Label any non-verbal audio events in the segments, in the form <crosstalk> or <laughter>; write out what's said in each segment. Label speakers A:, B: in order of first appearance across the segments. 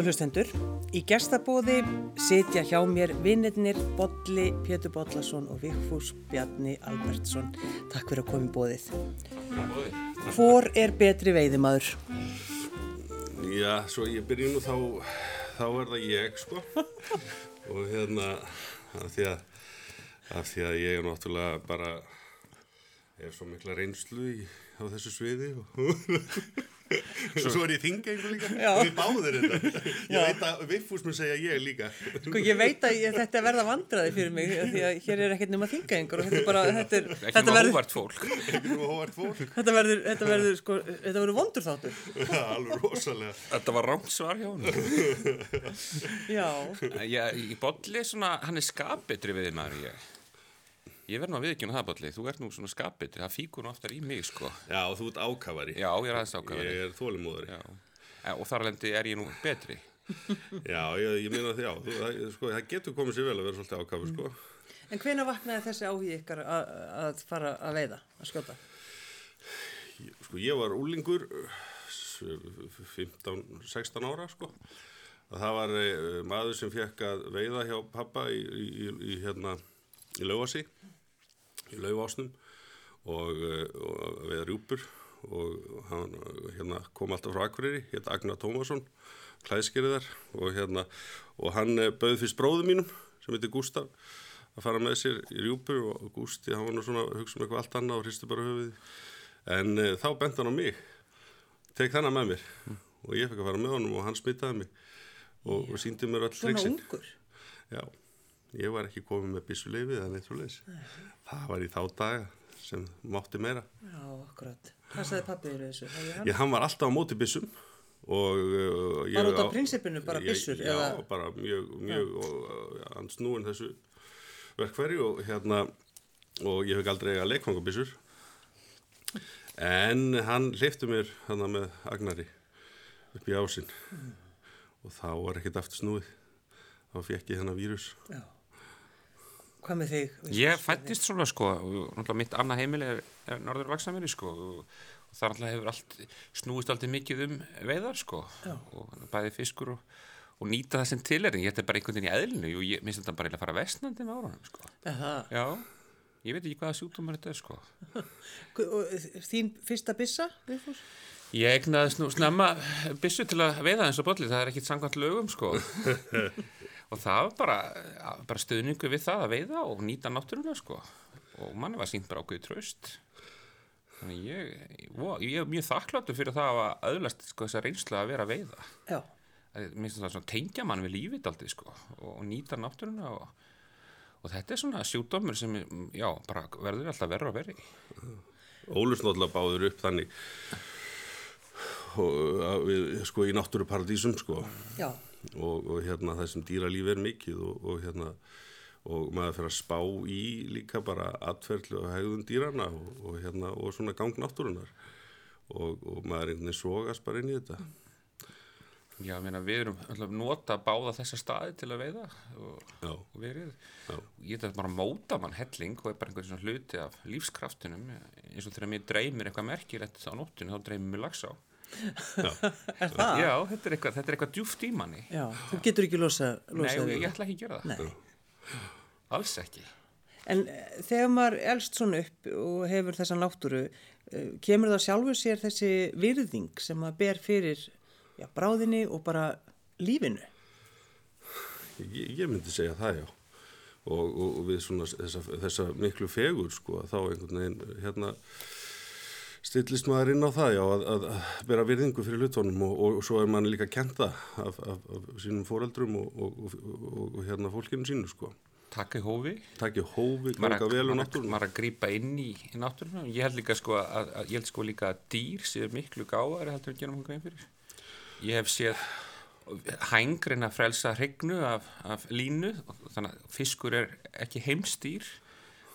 A: Góður hlustendur, í gestabóði sitja hjá mér vinnirnir Bolli Pétur Bollarsson og Vigfús Bjarni Albertsson. Takk fyrir að koma í bóðið. Hvor er betri veiðimaður?
B: Já, svo ég byrju nú þá, þá er það ég, sko. <laughs> og hérna, af því að, af því að ég er náttúrulega bara, hef svo mikla reynslu í, á þessu sviði og Svo er ég þingengur líka Já. og við báðir þetta. Ég Já. veit að Viffús mun segja ég líka.
A: Sko ég veit að ég, þetta verða vandraði fyrir mig því að hér er ekkert nema þingengur og þetta er bara, þetta er...
C: Ekki nema hóvart fólk.
B: Ekki nema hóvart fólk.
A: Þetta verður, þetta verður, sko, þetta verður vondur þáttur.
B: Já, alveg rosalega.
C: Þetta var rámt svar hjá hann.
A: Já.
C: Ég, í bolli svona, hann er skapitri við maður ég. Ég verð nú að viðkjöna það báli, þú ert nú svona skapit, það fíkur nú oftar í mig sko.
B: Já, og þú ert ákafari.
C: Já, ég er aðeins ákafari.
B: Ég er þólimóðari.
C: Og þar alveg er ég nú betri. <laughs>
B: já, ég, ég minna því á, þú, það, sko, það getur komið sér vel að vera svolítið ákafari sko.
A: En hvena vaknaði þessi áhug ykkar að, að fara að veiða, að skjóta?
B: Sko, ég var úlingur 15-16 ára sko. Það var uh, maður sem fekk að veiða hjá pappa í, í, í, í hérna, Laugasi í laufásnum og, eh, og við rjúpur og hann hérna, kom alltaf frá Akureyri, hétt Agnar Tómasson klæðskeriðar og, hérna, og hann eh, bauð fyrst bróðu mínum sem heitir Gustaf að fara með sér í rjúpur og Gusti hann var nú svona að hugsa um eitthvað allt annað og hristi bara höfuði en e, þá bent hann á mig tek þannig með mér mm. og ég fekk að fara með honum og hann smitaði mig og, og síndi mér all
A: triksin Svona ungur?
B: Já ég var ekki komið með bissuleifið eða neitt svo leiðis það var í þá daga sem mátti meira
A: Já, akkurat. Hvað sagði pappið þessu?
B: Ég, hann var alltaf á móti bissum og uh,
A: Bara út af prinsipinu, bara bissur?
B: Já, eða? bara mjög, mjög og uh, hann snúin þessu verkfæri og hérna og ég hef aldrei að leikfanga bissur en hann hlifti mér hann með Agnari upp í ásinn mm. og þá var ekkert aftur snúið þá fekk ég hennar vírus
A: Já Hvað með þig?
C: Ég fættist svona sko og mitt annað heimil er, er norður Vaksamiri sko og, og það alltaf hefur allt snúist alltaf mikið um veiðar sko Já. og bæði fiskur og, og nýta það sem til er en ég ætti bara einhvern veginn í eðlinu og ég minnst þetta bara að fara vestnandi með áraðum sko
A: Aha.
C: Já, ég veit ekki hvaða sjúkdómar þetta er sko <laughs>
A: Þín fyrsta bissa?
C: Ég egnaði snemma bissu til að veiða eins og bolli, það er ekkit sangant lögum sko <laughs> og það var bara, bara stöðningu við það að veiða og nýta náttúruna sko. Og manni var sínt bara ákveði tröst þannig ég, ég er mjög þakkláttu fyrir það að öðlast sko, þessa reynslu að vera að veiða.
A: Já.
C: minnst það svona tengja mann við lífið aldrei sko og, og nýta náttúruna og, og þetta er svona sjúkdómur sem já, bara verður alltaf verður að veri
B: Ólust náttúrulega báður upp þannig og, við, sko í náttúruparadísum sko.
A: Já
B: og, og hérna það sem dýralífi er mikið og, og hérna og maður fyrir að spá í líka bara atferðlu og hegðun dýrana og, og hérna og svona gangnáttúrunar og, og maður er einhvern veginn svogast bara inn í þetta.
C: Já, meina, við erum alltaf nota að báða þessa staði til að veiða og, og verið.
B: Já.
C: ég er þetta bara að móta mann helling og er bara einhvern svona hluti af lífskraftinum. Eins og þegar mér dreymir eitthvað merkilegt á nóttinu þá dreymir mér lags á. <laughs>
A: er það?
C: Já, þetta er eitthvað, eitthvað djúft í manni.
A: Já, þú getur ekki losa,
C: losa Nei, ég, ég ætla ekki að gera það.
A: Nei.
C: Alls ekki.
A: En eh, þegar maður elst svona upp og hefur þessan náttúru eh, kemur það sjálfur sér þessi virðing sem maður ber fyrir já, bráðinni og bara lífinu?
B: Ég, ég myndi segja það, já. Og, og, og við svona þessa, þessa miklu fegur sko, þá einhvern veginn hérna stillist maður inn á það já, að, að, að bera virðingu fyrir hlutónum og, og, og svo er mann líka kenta af, af, af sínum foreldrum og, og hérna fólkinu sínu sko.
C: Takk í hófi.
B: Takk í hófi, ganga vel á náttúrunum
C: Maður að grýpa inn í, í náttúrunum Ég held líka sko að, ég held sko líka að dýr séu miklu gáðari heldur en genum hún grein fyrir. Ég hef séð hængrin að frelsa hregnu af, af línu þannig að fiskur er ekki heimstýr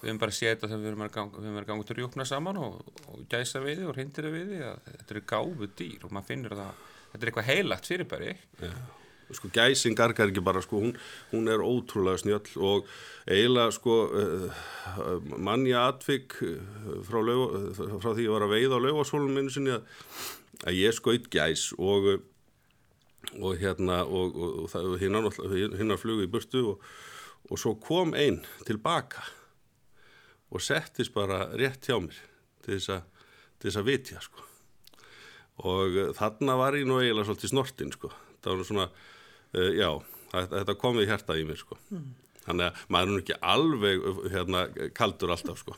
C: við höfum bara séð þetta þegar við höfum verið að ganga til rjókna saman og, og gæsa við og reyndir við þetta eru gáfu dýr og maður finnur það þetta er eitthvað heilagt fyrirbæri
B: ja. sko gæsin gargar ekki bara sko hún, hún er ótrúlega snjöll og eiginlega sko uh, mannja atvik eh, frá, lög, frá því að ég var að veið á lögasólum minni sinni að, að ég skoitt gæs og og hérna og, og, og, hinnar hinnar flugu í burtu og svo kom einn tilbaka og settist bara rétt hjá mér til þess að, til þess að vitja sko. og uh, þarna var ég nú eiginlega svolítið snortinn sko. það var svona uh, já, þetta, kom við hjarta í mér sko. þannig að maður er nú ekki alveg uh, hérna, kaldur alltaf sko.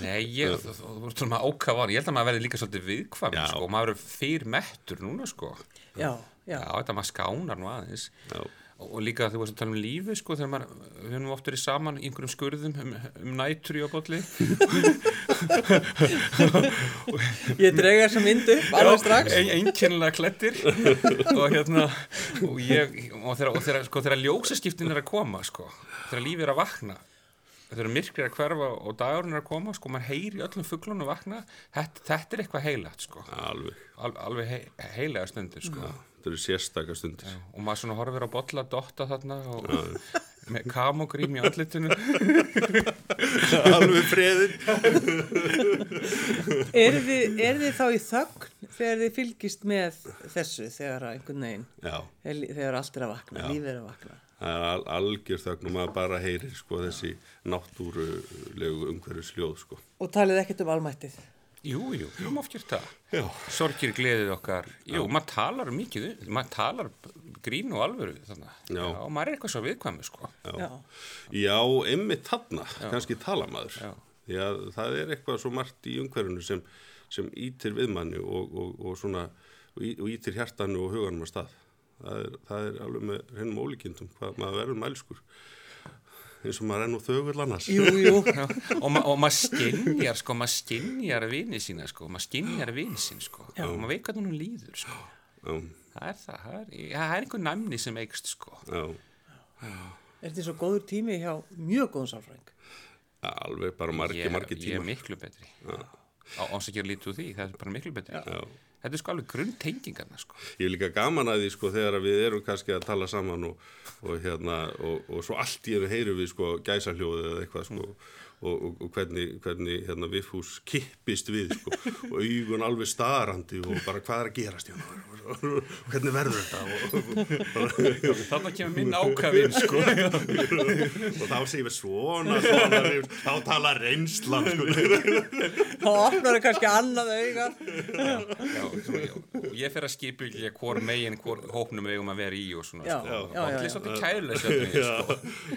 C: Nei, ég, þú þú- þú ert svona ákafan, ég held að maður verði líka svolítið viðkvæm,
B: Já.
C: sko, og maður er fyrir mettur núna, sko.
A: Já, já.
C: Já, þetta maður skánar nú aðeins.
B: já,
C: Og, og líka þú veist að tala um lífi, sko, þegar maður, við höfum oft verið saman í einhverjum skurðum um, um nætur í ábólli. <laughs>
A: Ég drega þessa mynd upp alveg strax.
C: ein, einkennilega klettir og hérna og ég, og þegar, og þegar, sko, þegar ljósaskiptin er að koma, sko þegar lífið er að vakna þegar myrkrið er að hverfa og dagurinn er að koma sko, maður heyri öllum fugglunum vakna. Þetta, þetta er eitthvað heilagt, sko.
B: Alveg.
C: Al, alveg hei, heilega stundir, sko.
B: Þetta eru sérstakar stundir.
C: Og maður svona horfir á bolla dotta þarna og <laughs> með kamogrím í andlitinu. <laughs>
B: Alveg freðin <laughs>
A: Er þið, er þið þá í þögn þegar þið fylgist með þessu þegar að einhvern veginn,
B: já,
A: þegar allt er að vakna, lífið er að vakna?
B: Það er al algjör þögn og maður bara heyrir sko, þessi náttúrulegu umhverju sljóð sko.
A: Og talið ekkert um almættið?
C: Jú, jú, við höfum oft gert það
B: já,
C: Sorgir gleðið okkar Jú, maður talar mikið, maður talar grín og alvöru þannig
B: Já.
C: og maður er eitthvað svo viðkvæmi, sko
A: Já.
B: já, einmitt þarna kannski tala maður
C: Já.
B: því að það er eitthvað svo margt í umhverjunu sem, sem ítir viðmanni og, og, og svona og ítir hjartanu og huganum að stað það er, það er alveg með hennum ólíkindum hvað maður verður mælskur eins og maður er nú þögull annars.
A: Jú, jú. <laughs>
C: Já, og, ma og maður skinjar sko, maður skinjar vini sína sko, maður skinjar vini sín sko.
A: Já.
C: og maður veit hvað hún líður sko.
B: Já,
C: það er það, það er, ja, það er einhver næmni sem eikst sko.
B: Já,
A: Er þetta svo góður tími hjá mjög góðum sálfræðing?
B: alveg bara margi,
C: ég,
B: margi
C: ég er miklu betri. Á áns að gera lítið úr því, það er bara miklu betri.
B: Já
C: þetta er sko alveg grunntengingarna sko.
B: Ég er líka gaman að því sko þegar við erum kannski að tala saman og, og hérna og, og svo allt í einu heyrum við sko gæsahljóði eða eitthvað sko og, og, og hvernig, hvernig hérna Viffús kippist við sko og augun alveg starandi og bara hvað er að gerast hérna? Og, <laughs> og, hvernig verður þetta? Og, og,
C: þannig kemur minn ákafinn sko. <laughs>
B: Og þá segir við svona, svona þá tala reynslan sko.
A: Þá opnar það kannski annað
C: já, og ég fer að skipa ekki hvort megin, hvort hópnum við eigum að vera í og svona sko. Bolli
A: já.
C: er svolítið kærulega sko.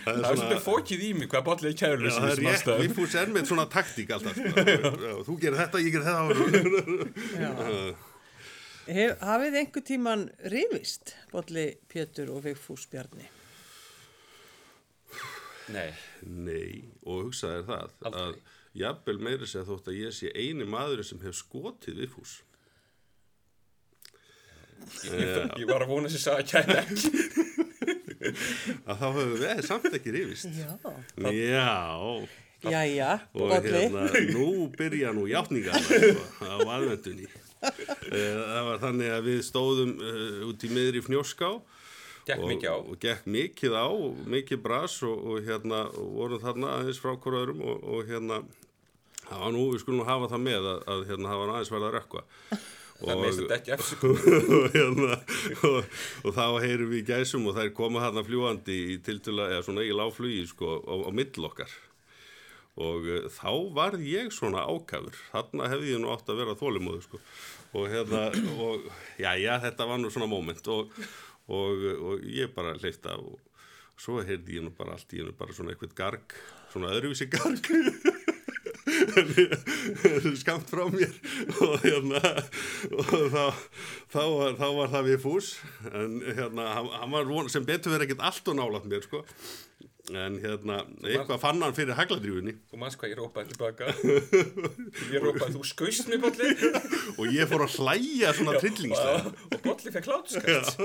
B: það
C: það er svolítið fókið í mig hvað bollið er
B: Já,
C: kærulega
B: það er rétt, Viffús er með svona taktík alltaf sko. <laughs> Þú gerir þetta, ég gerir þetta
A: Já. Hef, hafið einhver tíman rifist, Bolli Pétur og Vigfús Bjarni?
C: nei,
B: Nei, og hugsaði er það
C: Aldrei.
B: að jafnvel meiri segja þótt að ég sé eini maður sem hef skotið Viffús
C: ég, ég var að vona þess að kæra ekki
B: að þá hefur við samt ekki rifist
A: Já.
B: Já,
A: Jæja,
B: og
A: Bolli.
B: hérna, nú byrja nú játningar sko, á aðvendunni það var þannig að við stóðum uh, út í miðri fnjóská
C: gekk
B: og,
C: mikið á
B: og gekk mikið á, mikið bras og, og hérna og vorum þarna aðeins frá hvort öðrum og, og hérna það var nú, við skulum hafa það með að, að hérna það var aðeins verið að rökkva
C: það meðst þetta ekki eftir <laughs> sko.
B: og, hérna, og, og þá heyrum við í gæsum og þær koma þarna fljúandi í tiltula, eða svona í láflugi sko á, á mill okkar og uh, þá varð ég svona ákafur. Þarna hefði ég nú átt að vera þólimóðu sko. Og hérna og já já þetta var nú svona moment. Og, og, og ég bara hleyfta og svo heyrði ég nú bara allt í hennu bara svona eitthvað garg svona öðruvísi garg. <laughs> Skamt frá mér. Og hérna og þá, þá, var, þá var það við fús. En hérna hann, var sem betur verið ekkert allt og nálat mér sko en hérna eitthvað fann hann fyrir hagladrjúinni
C: þú manns hvað ég rópaði tilbaka. Ég rópaði þú skaust mér bolli. <laughs>
B: Og ég fór að hlæja svona trillingslega.
C: Og bolli fekk hlátuskast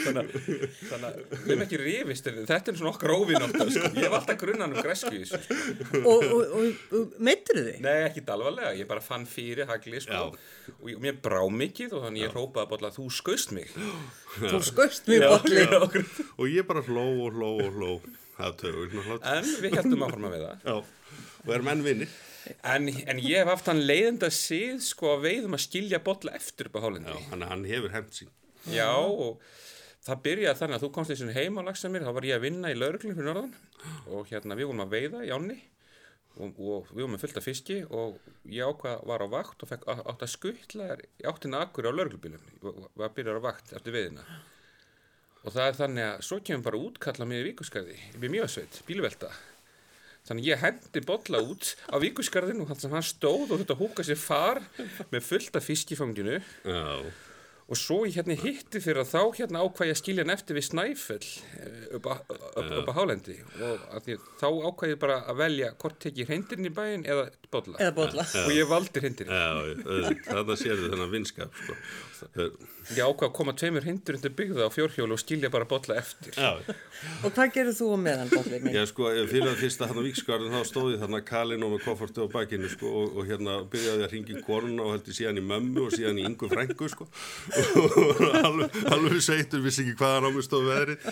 C: þannig að við erum ekki rifist en þetta er svona okkar óvinnótt sko. ég hef alltaf grunnan um þessu sko.
A: Og, og, og, og meittur þið?
C: Nei, ekki alvarlega, ég bara fann fyrir hagli sko. og ég, mér brá mikið og þannig ég rópaði bolla þú skaust mig. <gasps>
A: Þú skaust mig, Bolli.
B: og ég bara hló og hló og hló. Það
C: en við heldum áfram að veiða. <laughs>
B: Já. Og erum enn vinnir
C: en, en ég hef haft hann leiðenda síð sko að veiðum að skilja bolla eftir upp á
B: já
C: hálendi
B: hann, hann hefur hefnt sín
C: Já, og það byrjaði þannig að þú komst í svona heim á lagsa mér, þá var ég að vinna í lauruglum fyrir norðan. Og hérna við vorum að veiða í ánni og, og við vorum með fullt af fiski og ég ákvað var á vakt og fekk átt að skuttla í áttina akkur á lauruglubílum, var að byrja á vakt eftir veiðina. Og það er þannig að svo kemur bara útkalla mig í vikuskarði, við mjögsveit, bílvelta. Þannig ég hendi bolla út á vikuskarðinu og hann stóð og þetta húka sér far með fullt af fiskifanginu
B: Já,
C: og svo ég hérna hitti fyrir að þá hérna ákvað ég að skilja hann eftir við Snæfell eh, upp á, upp, upp á Hálendi. Og að því, þá ákvað ég bara að velja hvort tek ég hreindirinn í bæinn eða bolla. og ég valdi hreindirinn
B: já, þannig sérðu þennan vinskap, sko.
C: Ég ákvað að koma tveimur hreindirinn til byggða á fjórhjólu og skilja bara bolla eftir.
B: Já,
A: Og hvað gerir þú með hann, bollið minn?
B: Já, sko, fyrir að fyrsta hann á Víksgarðin þá stóði þarna kalinn og með koffortu á bakinu, sko, og, og hérna byrjaði að ringi konuna og heldur síðan í mömmu og síðan í yngu frængu, sko, <laughs> og alveg, alveg seittur, vissi ekki hvaðan á mig stóð veðrið,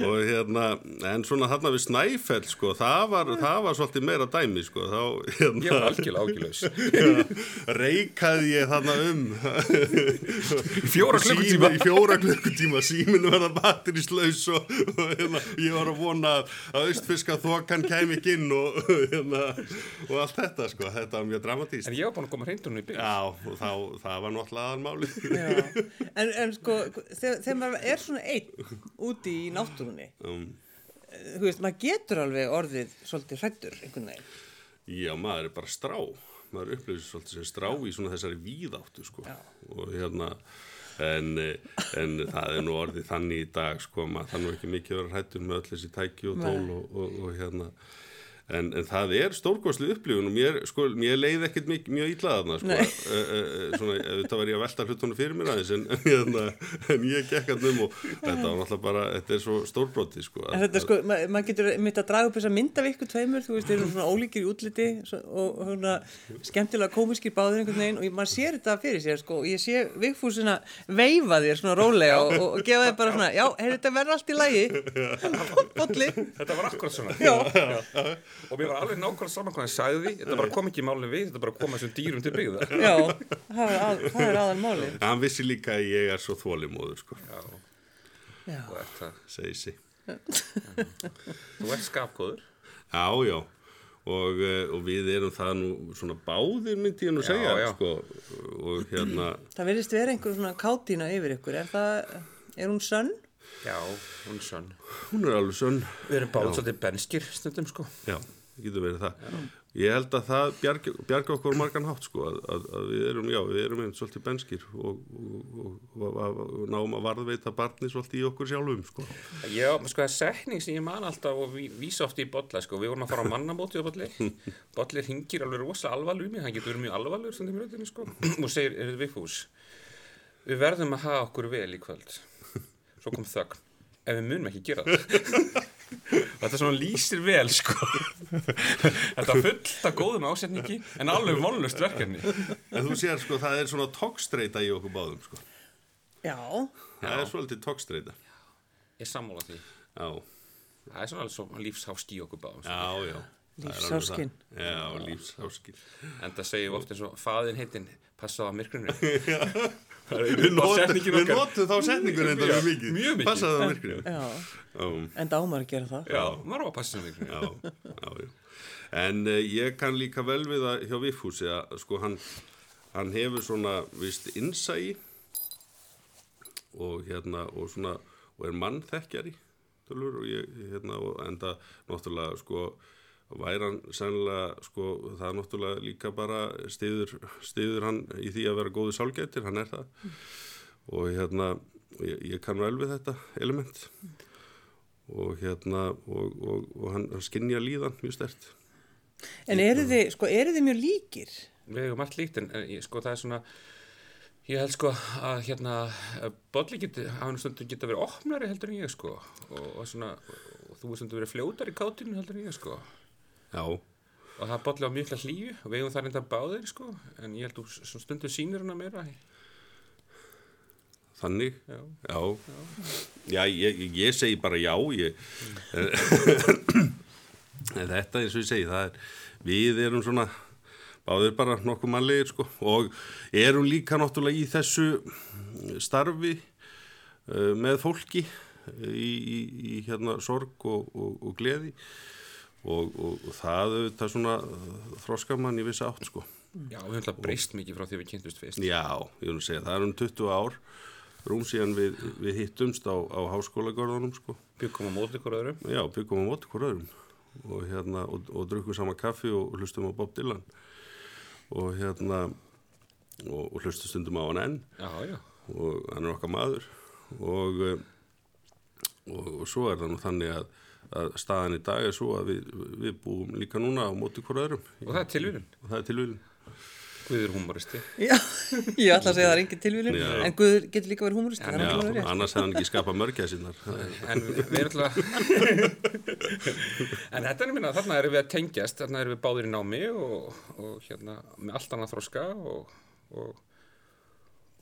B: og hérna, en svona þarna við Snæfell, sko, það var, það var svolítið meira dæmi, sko, þá, hérna,
C: ég var algjörlega. Ágjörlaus <laughs>
B: Já, reikaði ég þarna um.
C: Fjóra klukkutíma.
B: í fjóra klukkutíma síminu verða batterislaus og, og hérna, ég var að vona að, austfiska þokan kæmi ekki inn og, hérna, og allt þetta sko, þetta var mjög dramatíst
C: en ég var búin að koma hreindirinn í bygg
B: Já, og þá, það var náttúrulega aðalmáli.
A: En, en sko, þegar, þegar maður er svona einn úti í náttúrunni,
B: um,
A: þú veist, maður getur alveg orðið svolítið hrættur einhvern veginn.
B: Já, maður er bara strá. Maður upplifir svolítið sem strá í svona þessari víðáttu sko. Og hérna en, en það er nú orðið þannig í dag sko, maður það nú ekki mikið vera hrættur með öll þessi tæki og tól og, og, og hérna En, en það er stórgóðslu upplifun og mér, sko, mér leið ekkert mjög, mjög illa þarna, sko, e, e, svona, þetta var ég að velta hlutunum fyrir mér aðeins, en, en, hérna, en ég gekk að um og þetta var náttúrulega bara, þetta er svo stórbróti, sko.
A: En þetta er sko, ma maður getur mitt að draga upp þessa mynd af ykkur tveimur, þú veist, þeir eru svona ólíkir í útliti og svona skemmtilega komiskir báður einhvern veginn og maður sér þetta fyrir sér, sko, og ég sé Vigfús svona veifa þér svona rólega og, og, og gefa þér bara svona, já, hey, þetta verður allt í lagi, bolli,
C: þetta var akkurat svona.
A: Já,
C: og mér var alveg nákvæmlega saman hvað hann sagði þetta bara kom ekki málinn við, þetta bara kom þessum dýrum til byggða
A: já, það er, að, það er aðal máli.
B: Hann vissi líka að ég er svo þólimóður, sko,
C: Já,
A: Já,
C: það.
B: segi sig.
C: Þú ert skapgóður.
B: Já, já, og, eh, og við erum það nú svona báðir, myndi ég nú segja,
C: já.
B: sko, og hérna,
A: það verðist vera einhver svona kátína yfir ykkur, er það, er hún sönn?
C: Já, hún er sönn.
B: hún er alveg sönn,
C: Við erum báðum svolítið benskir stundum sko.
B: já, getur verið það. Ég held að það bjarga, bjarga okkur á margan hátt, sko, að, að, að við erum, já, við erum einhvern svolítið benskir og, og, og, og, og náum að varðveita barni svolítið í okkur sjálfum, sko.
C: Já, sko það er setning sem ég man alltaf og ví- vísa oft í bolla sko. Við vorum að fara á mannamóti á bolli. <laughs> Bolli hringir alveg rosa alvarlu í mig, hann getur verið mjög alvarlegur stundum í röndinni sko. <clears throat> Og segir, er þetta Vigfús? Við verðum að hafa okkur vel í kvöld. Svo kom þögn. Ef við munum ekki gera það. <laughs> Þetta svona lýsir vel sko. Þetta fullt að góðum ásetningi en alveg vonlust verkefni.
B: En þú sér, sko, það er svona tókstreita í okkur báðum, sko.
A: Já,
B: Það er svolítið tókstreita.
C: Ég sammála því.
B: Já,
C: Það er svona alveg svo lífsháski í okkur báðum. sko.
B: já, já.
A: Lífsháskinn.
B: Já, lífsháskinn.
C: En það segjum við oft eins og faðin heitinn passaði á myrkrinu. <laughs>
B: Við notum,
C: setningin
B: við
C: okkar.
B: notum þá setningur enda mjög mikið.
C: Mjög mikið.
B: Passaði það myrkrinu.
A: já,
B: Um,
A: en dámar að gera það.
C: Já, maður á að passa á myrkrinu.
B: já, já, já. En uh, ég kann líka vel við það hjá Viffúsi að sko hann, hann hefur svona vist innsæi og hérna og svona og er mannþekkjari tölur, og ég hérna og enda náttúrulega sko væri hann sennilega sko það er náttúrulega líka bara stiður, stiður hann í því að vera góði sálgættir, hann er það. Og hérna ég, ég kann vel við þetta element. Og hérna og, og, og hann skinnja líðan mjög stert
A: En eru þið, sko, eru þið mjög líkir?
C: Við hefum allt líkt en en ég- sko það er svona ég held sko að hérna að bolli geti, hann stundum geta verið opnari heldur en ég sko. Og, og svona og þú stundum verið fljótar í kátinu heldur en ég sko
B: Já,
C: og það bolli á mjög hlýju og við hefum það reynda báðir sko en ég held þú svona stundum sýnir hana meira
B: þannig?
C: Já,
B: Já, já ég, ég- ég segi bara já ég, en <coughs> þetta eins og ég segi er, við erum svona báðir bara nokkuð mannlegir sko og erum líka náttúrulega í þessu starfi uh, með fólki í, í, í hérna sorg og, og, og gleði og, og það auðvitað svona þroskar mann í vissi átt sko.
C: Já, við höfum alltaf breyst mikið frá því við kynntust fyrst.
B: Já, ég vil segja, það er um 20 ár rúm síðan við, við hittumst á, á háskólagörðunum sko.
C: Byggum á móti ykkur öðrum.
B: Já, byggum á móti ykkur öðrum og hérna, og, og drukkum sama kaffi og hlustum á Bob Dylan og hérna og, og hlustum stundum á hann enn
C: Já, já.
B: og hann er okkar maður og, eh, og, og svo er það nú þannig að, að staðan í dag er svo að við, við búum líka núna á móti ykkur öðrum
C: Og það er tilvíðin.
B: og það er tilvíðin.
C: Guður humoristi.
A: Já, <laughs> ég ætla að segja að það er engin tilvílun en Guður getur líka verið humorist
C: En
A: það er
B: Já,
A: rétt.
B: annars hefði hann ekki skapað mörgja sinnar.
C: En við, við erum alltaf... <laughs> en þetta er minna, þarna erum við að tengjast, þarna erum við báðir í námi og, og hérna með allt annað þroska og, og,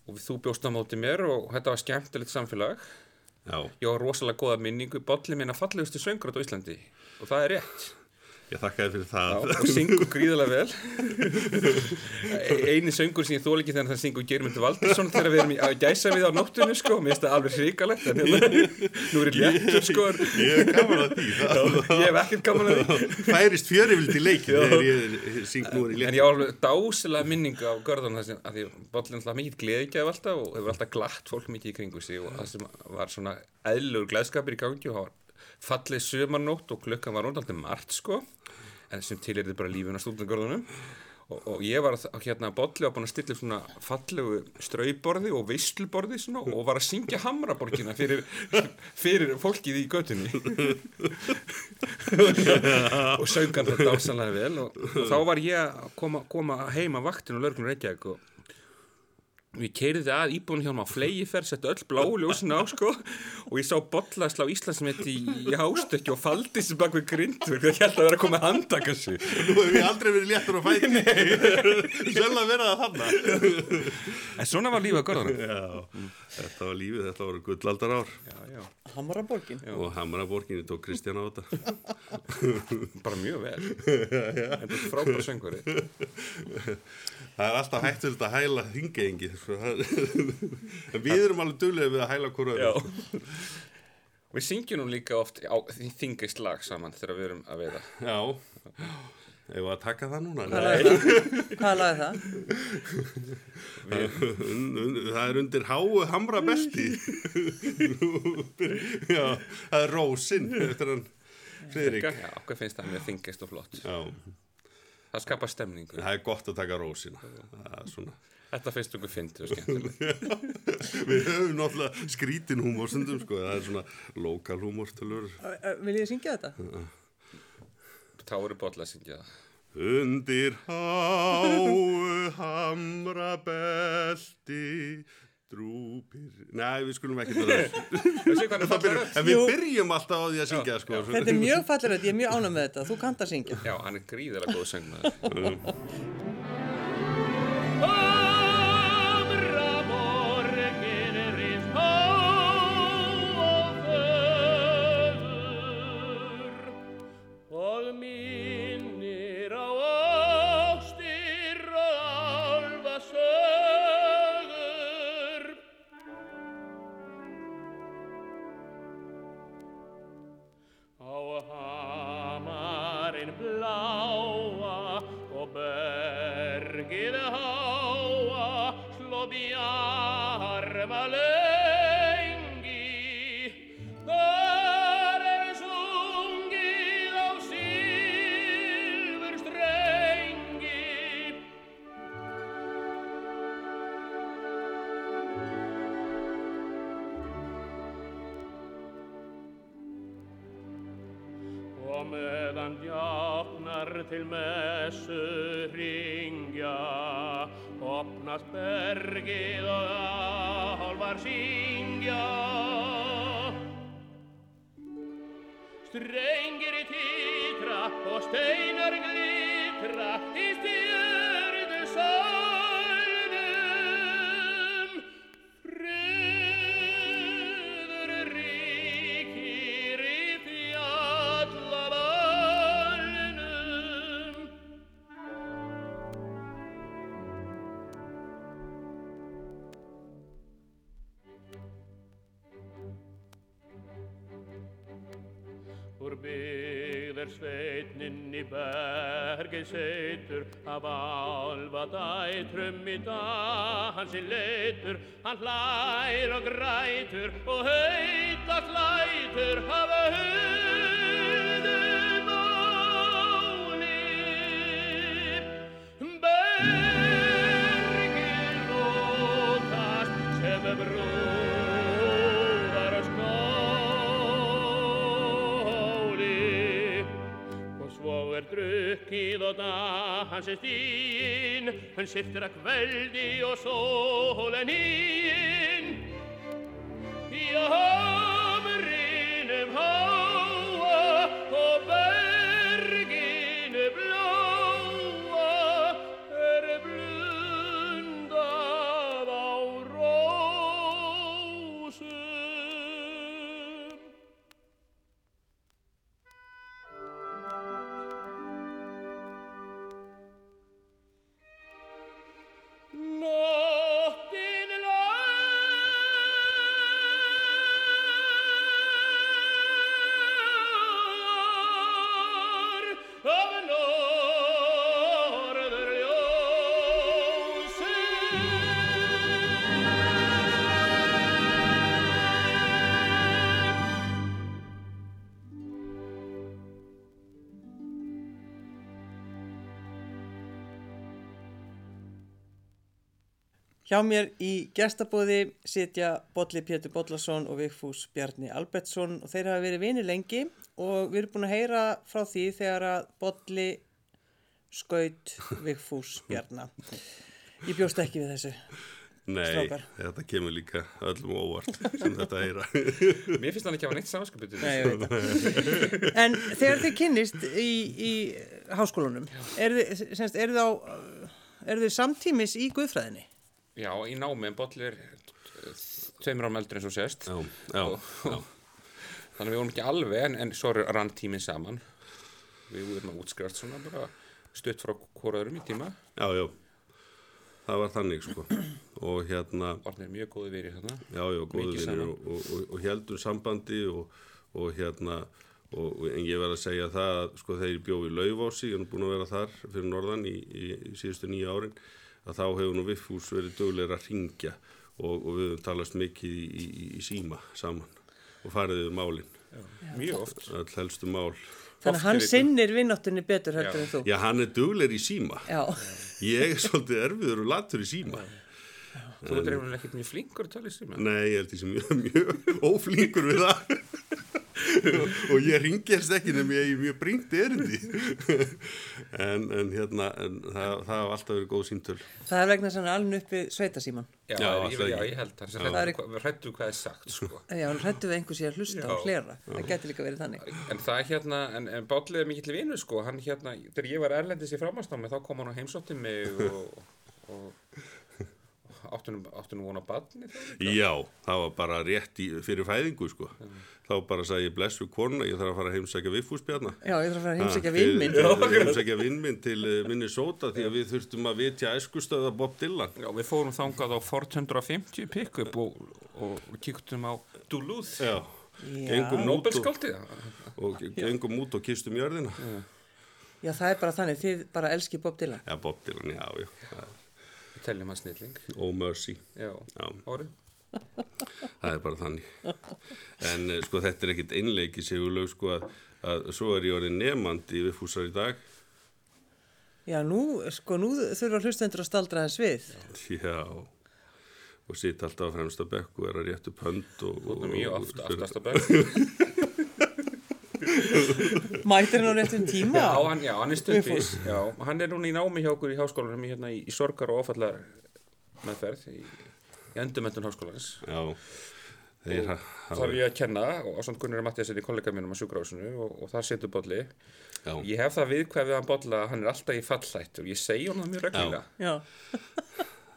C: og við, þú bjóst á móti mér og þetta var skemmtilegt samfélag.
B: Já,
C: Ég var rosalega góða minningu, bolli minna fallegustu söngur á Íslandi. Og það er rétt.
B: Ég þakkaði fyrir
C: Já,
B: það.
C: og syngur gríðarlega vel E- eini söngur sem ég þól ekki þegar það syngur Geirmundur Valdirsson þegar við erum að gæsa við á nóttunni sko, mér finnst það alveg hrikalegt en hérna, nú er ég léttur sko
B: Ég hef gaman að því. Það,
C: ég hef ekkert gaman að því
B: færist fjörivild í leikin þegar ég syng nú er í
C: en
B: leikin.
C: ég á alveg dásilega minningu á görðan sem að því bollin alltaf mikið gleðigjaf alltaf og hefur alltaf glatt fólk mikið í kringu sig og það sem var svona eðlugur gleðskapir í gangi og það var fallið sömarnótt og klukkan var rúndaldið margt sko en sem til er þið bara lífin á stúdengörðunum og, og ég var að, hérna bolli var búin að stilla svona fallegu strauborði og veisluborði svona og var að syngja Hamraborgina fyrir, fyrir fólkið í götunni. Og söng hann þetta ásanlega vel og, og þá var ég að koma, koma heim að vaktinu og lörgnur Reykjavík og við keiriði að íbúinu hjá hann á flegiferð settu öll bláu ljósin á sko og ég sá bollaðsla á Íslandsmet í, í hástökki og faldi sér bak við grindur ég held að vera að koma að handaka sig.
B: Nú hef ég aldrei verið léttur á fæti. Sjálf að vera það þarna.
C: en svona var lífið að görðanum
B: Já, þetta var lífið, þetta voru gullaldar ár.
C: já, já,
A: Hamaraborgin.
B: Og Hamaraborginni tók Kristján á þetta.
C: bara mjög vel. Þetta er frábæra söngvari <laughs>
B: Það er alltaf hættulegt að hæla hingeengi. <laughs> En við erum alveg duglega við að hæla öðru.
C: við syngjum nú líka oft á þingist lag saman þegar við erum að veiða
B: Já. Ef að taka það núna?
A: Hvað lagði það? Hvað lagði það?
B: Un- un- Það er undir háu hamra belti. Já, það er rósin eftir hann Friðrik.
C: já, hvað finnst það með þingist og flott
B: Já,
C: það skapar stemningu
B: það er gott að taka rósina.
C: Þetta finnst okkur fyndið og skemmtilegt <laughs>
B: Við höfum náttúrulega skrítin húmor stundum, sko. Það er svona lokal
A: ö, Vil ég syngja þetta?
C: bolla að syngja það
B: Undir háu hamra belti drúpir... Nei, við skulum ekki <laughs>
C: rödd?
B: En við byrjum alltaf á því að syngja, sko.
A: Þetta er <laughs> mjög falleröð, ég er mjög ánum með þetta Þú kannt að syngja
C: Já, hann er gríðilega góð söngmaður.
D: Hamra dag hans í leitur hann hlær og grætur og heitast lætur hafa huldum drukkið og dansist ín hann siftir að kveldi og sólen ín í hamrinum háa
A: Hjá mér í gestabóði sitja Bolli Pétur Bollason og Vigfús Bjarni Albertsson og þeir hafa verið vinir lengi og við erum búin að heyra frá því þegar að Bolli skaut Vigfús Bjarna. Ég bjóst ekki við þessu.
B: Nei,
A: Strákar.
B: þetta kemur líka öllum óvart sem þetta heyra. <laughs>
C: Mér finnst hann ekki hafa neitt samskapið til
A: Nei, ég veit það. En þegar þið kynnist í, í háskólanum, eru þið, semst, eru þið á, eru þið samtímis í guðfræðinni?
C: Já, í námi en Bolli er eh, tveimur árum eldri eins og sést.
B: Já, já, já. <laughs>
C: Þannig að við vorum ekki alveg en, en svo rann tíminn saman. Við vorum að útskrifast svona bara stutt frá hvoraðurum í tíma.
B: Já, já, það var þannig sko <clears throat> og hérna,
C: Orðnir mjög góði verið þarna.
B: já, já, góðu
C: Mikið
B: vinnir
C: saman.
B: og, og, og, og heldum sambandi og, og hérna, og, og, en ég verð að segja það að sko þegar ég bjóð í Laufási, ég er búin að vera þar fyrir norðan í, í, í síðustu nýja árin, að þá hefur nú Viffús verið dögulegur að ringja og, og við höfum talast mikið í, í, í síma saman og farið við málin,
C: Mjög oft.
B: öll helstu mál.
A: Þannig að hann
C: er
A: sinnir vinnáttunni betur heldur
C: Já.
A: en þú.
B: Já, hann er dögulegur í síma.
A: Já.
B: Ég er svolítið erfiður og latur í síma.
C: Þú er reynilega ekkert mjög flinkur að tala í síma.
B: Nei, ég held því sem mjög, mjög óflinkur við það. <laughs> og ég ringist ekki nefnum ég er mjög bringt erindi. <laughs> en, en hérna, en það, það hafa alltaf verið góð síntöl.
A: Það er vegna er alveg upp við sveitasíman.
C: Já,
B: Já,
C: ég, já, ég held það.
A: Það er
C: Hrættu hrættu hvað er sagt, sko.
A: Já, hann hrættu við einhversi að hlusta
C: Já.
A: og hlera. Það getur líka verið þannig.
C: En það er hérna, en, en Bállið er mikill vinur sko, hann hérna, þegar ég var erlendis í framhansnámi þá kom hann og heimsótti mig og áttunum, vona badni þá.
B: Já, það var bara rétt í, fyrir fæðingu, sko. Þá bara sagði ég bless við konuna, ég þarf að fara að heimsækja Viffúsbjarna.
A: Já, ég þarf að fara að heimsækja
B: Ha,
A: vinn minn.
B: þið- þið Heimsækja vinn minn til uh, Minnesota því að við þurftum að vitja æskustöða Bob Dylan.
C: Já, við fórum þangað á Ford 150 pick-up og, og, kíktum á Duluth,
B: Já, gengum út, og, og gengum út og kistum jörðina.
A: Já, það er bara þannig. Þið bara elski Bob Dylan.
B: Já, Bob Dylan, já, já.
C: Teljum hann snilling.
B: Oh mercy.
C: Já,
B: Já.
C: árið. <laughs>
B: Það er bara þannig. En eh, sko þetta er ekkit einleiki segulög sko að, að svo er ég orðið nefandi við fúsar í dag.
A: Já, nú, sko, nú þurfa hlustendur að staldra þess við.
B: Já. Og sitt alltaf á fremsta bekk og er að réttu pönd og... Og-
C: erum mjög
B: og-
C: oft aftast að <laughs> berg. <laughs>
A: Mætir hann á réttum tíma?
C: Já, hann, já, hann er stundvis. Já, hann er núna í námi hjá okkur í háskólanum hérna, í, í sorgar og ofallar meðferð í, í endumöndun háskólanins.
B: Já. Þeir
C: Það er ég að kenna og samt Gunnar Mattias er í kollega mínum á sjúkrásinu og, og þar setur bolli.
B: Já.
C: Ég hef það viðkvæð við hann bolla að hann er alltaf í fallætt og ég segi hann það mjög reglulega.
A: Já.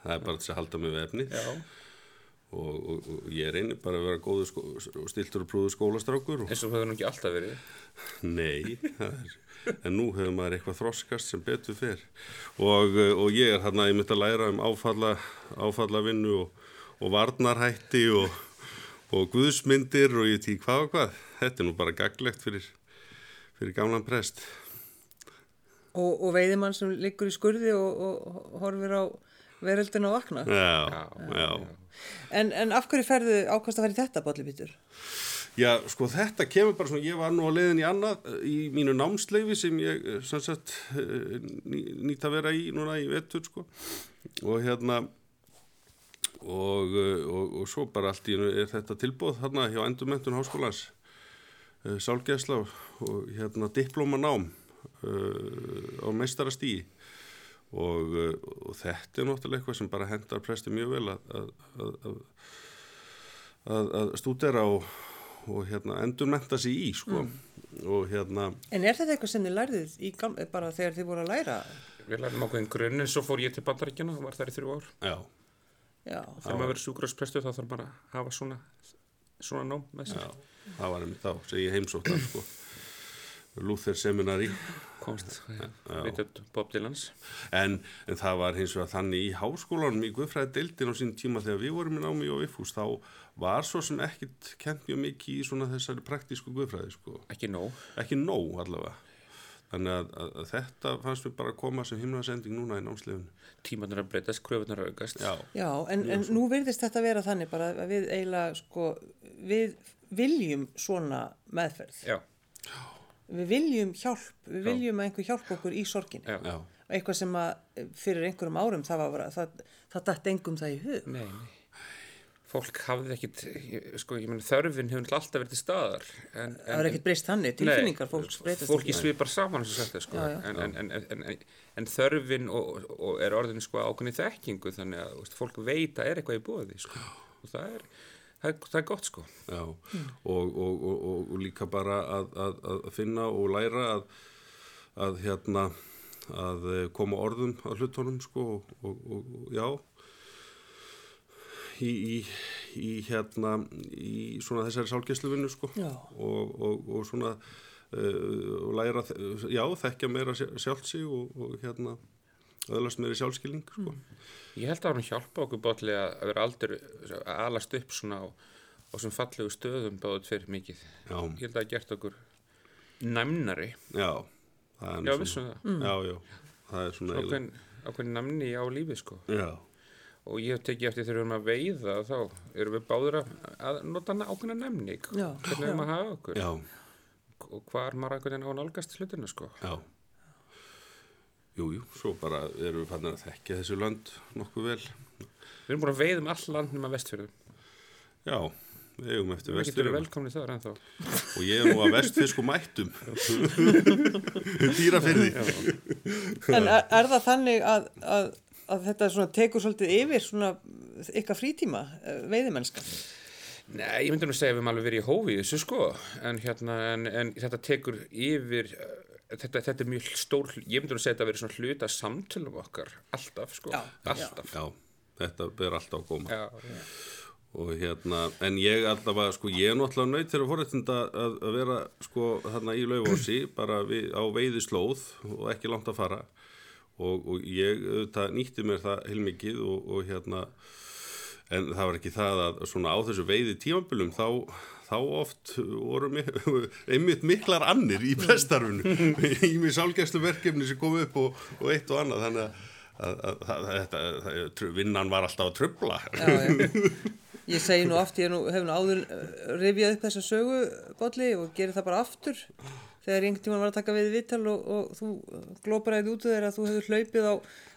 B: Það er bara til að halda mig við efni.
C: Já.
B: Og, og, og ég reynir bara að vera góður skó, og stiltur og prúður skólastrákur. Og,
C: eins og hefur nú ekki alltaf verið.
B: nei, það er... En nú hefur maður eitthvað þroskast sem betur fer. Og, uh, og ég er hérna, ég myndi að læra um áfalla, áfallavinnu og, og varnarhætti og, og guðsmyndir og ég tí hvað og hvað. Þetta er nú bara gaglegt fyrir, fyrir gamlan prest.
A: Og, og veiðimann sem liggur í skurði og, og horfir á veröldin að vakna.
B: Já, já.
A: En, en af hverju ferðu ákvæmst að fara í þetta, Bolli Pítur?
B: Já, sko þetta kemur bara svona, ég var nú að leiðin í annað í mínu námsleifi sem ég eh, sem sagt eh, ný, nýtt að vera í núna í vettur sko og hérna og, eh, og, og svo bara allt í er þetta tilbúð þarna hjá Endurmentun Háskólans uh, Sálgæsla og, og hérna diplómanám uh, á meistarastíi og, uh, og þetta er náttúrulega eitthvað sem bara hendar presti mjög vel að, að, að, að að, að stúdera og, og hérna, endurmenta sig í sko. og hérna
A: En er þetta eitthvað sem þið lærðið í gam, bara þegar þið voru að læra?
C: Við lærum ákveðin grunn en svo fór ég til bandaríkjana og var þar í þrjú ár.
B: já,
A: Já,
C: Þegar maður verið sjúkrafsprestur þá þarf maður að hafa svona, svona nám með sér.
B: já, það var einmitt þá sem ég heimsóttar sko. Luther seminari
C: Komst, veitur Bob Dylans.
B: en, en það var hins vegar þannig í háskólanum í Guðfræði deildin á sín tíma þegar við vorum í námi og viðfús þá var svo sem ekkit kent mjög mikið í svona þessari praktísku Guðfræði sko.
C: Ekki nóg.
B: ekki nóg allavega þannig að, að, að þetta fannst mér bara að koma sem himnaðsending núna í námsliðun
C: Tímanar að breytast, kröfunar að aukast.
B: já,
A: Já en, en nú virðist þetta vera þannig bara að við eiginlega sko, við viljum svona meðferð.
C: Já,
A: Við viljum hjálp, við
C: Já.
A: viljum að einhver hjálp okkur í sorginu.
C: já.
A: Eitthvað sem að fyrir einhverjum árum það var bara, það, það dætt engum það í hug.
C: Nei, nei. Fólk hafði ekkit, sko, ég menn þörfin hefur alltaf verið til staðar. En,
A: Það er ekkert breyst þannig, tilfinningar fólks breytast
C: Fólki svipar saman, eins og sagt, sko.
A: Já, já.
C: En, en, en, en, en, en þörfin og, og er orðin, sko, ákveðni þekkingu, þannig að veist, fólk veit að er eitthvað í bóði, sko. Og það er, það það er gott, sko.
B: já. Og, og, og, og, líka bara að, að, að finna og læra að, að hérna að eh, koma orðum að hlutunum sko og, og, og, og já. Í, í, í hérna í svona þessari sálgæsluvinnu sko. Og, og, og svona uh, læra, já, þekkja meira og, og hérna öðlast meiri sjálfskilning sko.
C: Ég held að hann hjálpa okkur bótli að að vera aldrei að alast upp svona á, á sem fallegu stöðum báðu tveir mikið.
B: Já,
C: Ég held að það gert okkur næmnari.
B: já það er svona-
C: það.
B: Já, já, það er svona
C: Ákveðin, ákveðin næmni á lífi, sko.
B: Já,
C: Og ég hef tekið eftir þegar við erum að veiða þá erum við báður að, að nota ákveðna næmni. Hvernig erum að hafa okkur.
B: já,
C: Og hvað er maður á nálgast hlutina, sko.
B: já Jú, jú, svo bara erum við fannin að þekkja þessu lönd nokkuð vel.
C: Við erum búin að veiða um all land nema vestfjörðum.
B: Já, við eigum eftir
C: Við getum velkomni þar ennþá.
B: og ég er nú að vestfisku mættum <laughs> dýrafyrði
A: En er, er það þannig að, að, að þetta svona tekur svolítið yfir svona ykkar frítíma eh, veiðimennska?
C: Nei, ég myndi nú segja að við erum alveg verið í hófi í þessu sko, en, hérna, en, en þetta tekur yfir, uh, þetta, þetta er mjög stór, ég myndi nú segja að þetta verið svona hluta samtölum okkar, alltaf sko,
A: Já,
C: alltaf.
B: Já, þetta ber alltaf að koma.
C: Já, já.
B: og hérna, en ég allavega sko, ég er náttúrulega nöyt þegar fórrættinda að, að vera sko þarna í laufósi <clears throat> bara við, á veiðislóð og ekki langt að fara. Og, og ég auðvitað nýtti mér það heilmikið og, og hérna en það var ekki það að svona á þessu veiði tímabölum þá, þá oft voru mi <laughs> einmitt miklar annir í prestarfinu <laughs> í mig sálgæslu verkefni sem kom upp og, og eitt og annað. Þannig að, vinnan var alltaf að
A: já. Ég segi nú oft, ég nú, hef nú áður eh, rifjað upp þessa sögu, Bolli, og gerir það bara aftur. Þegar einhvern tímann var að taka við viðtal og, og þú glóparæði út þeir að þú hefur hlaupið á,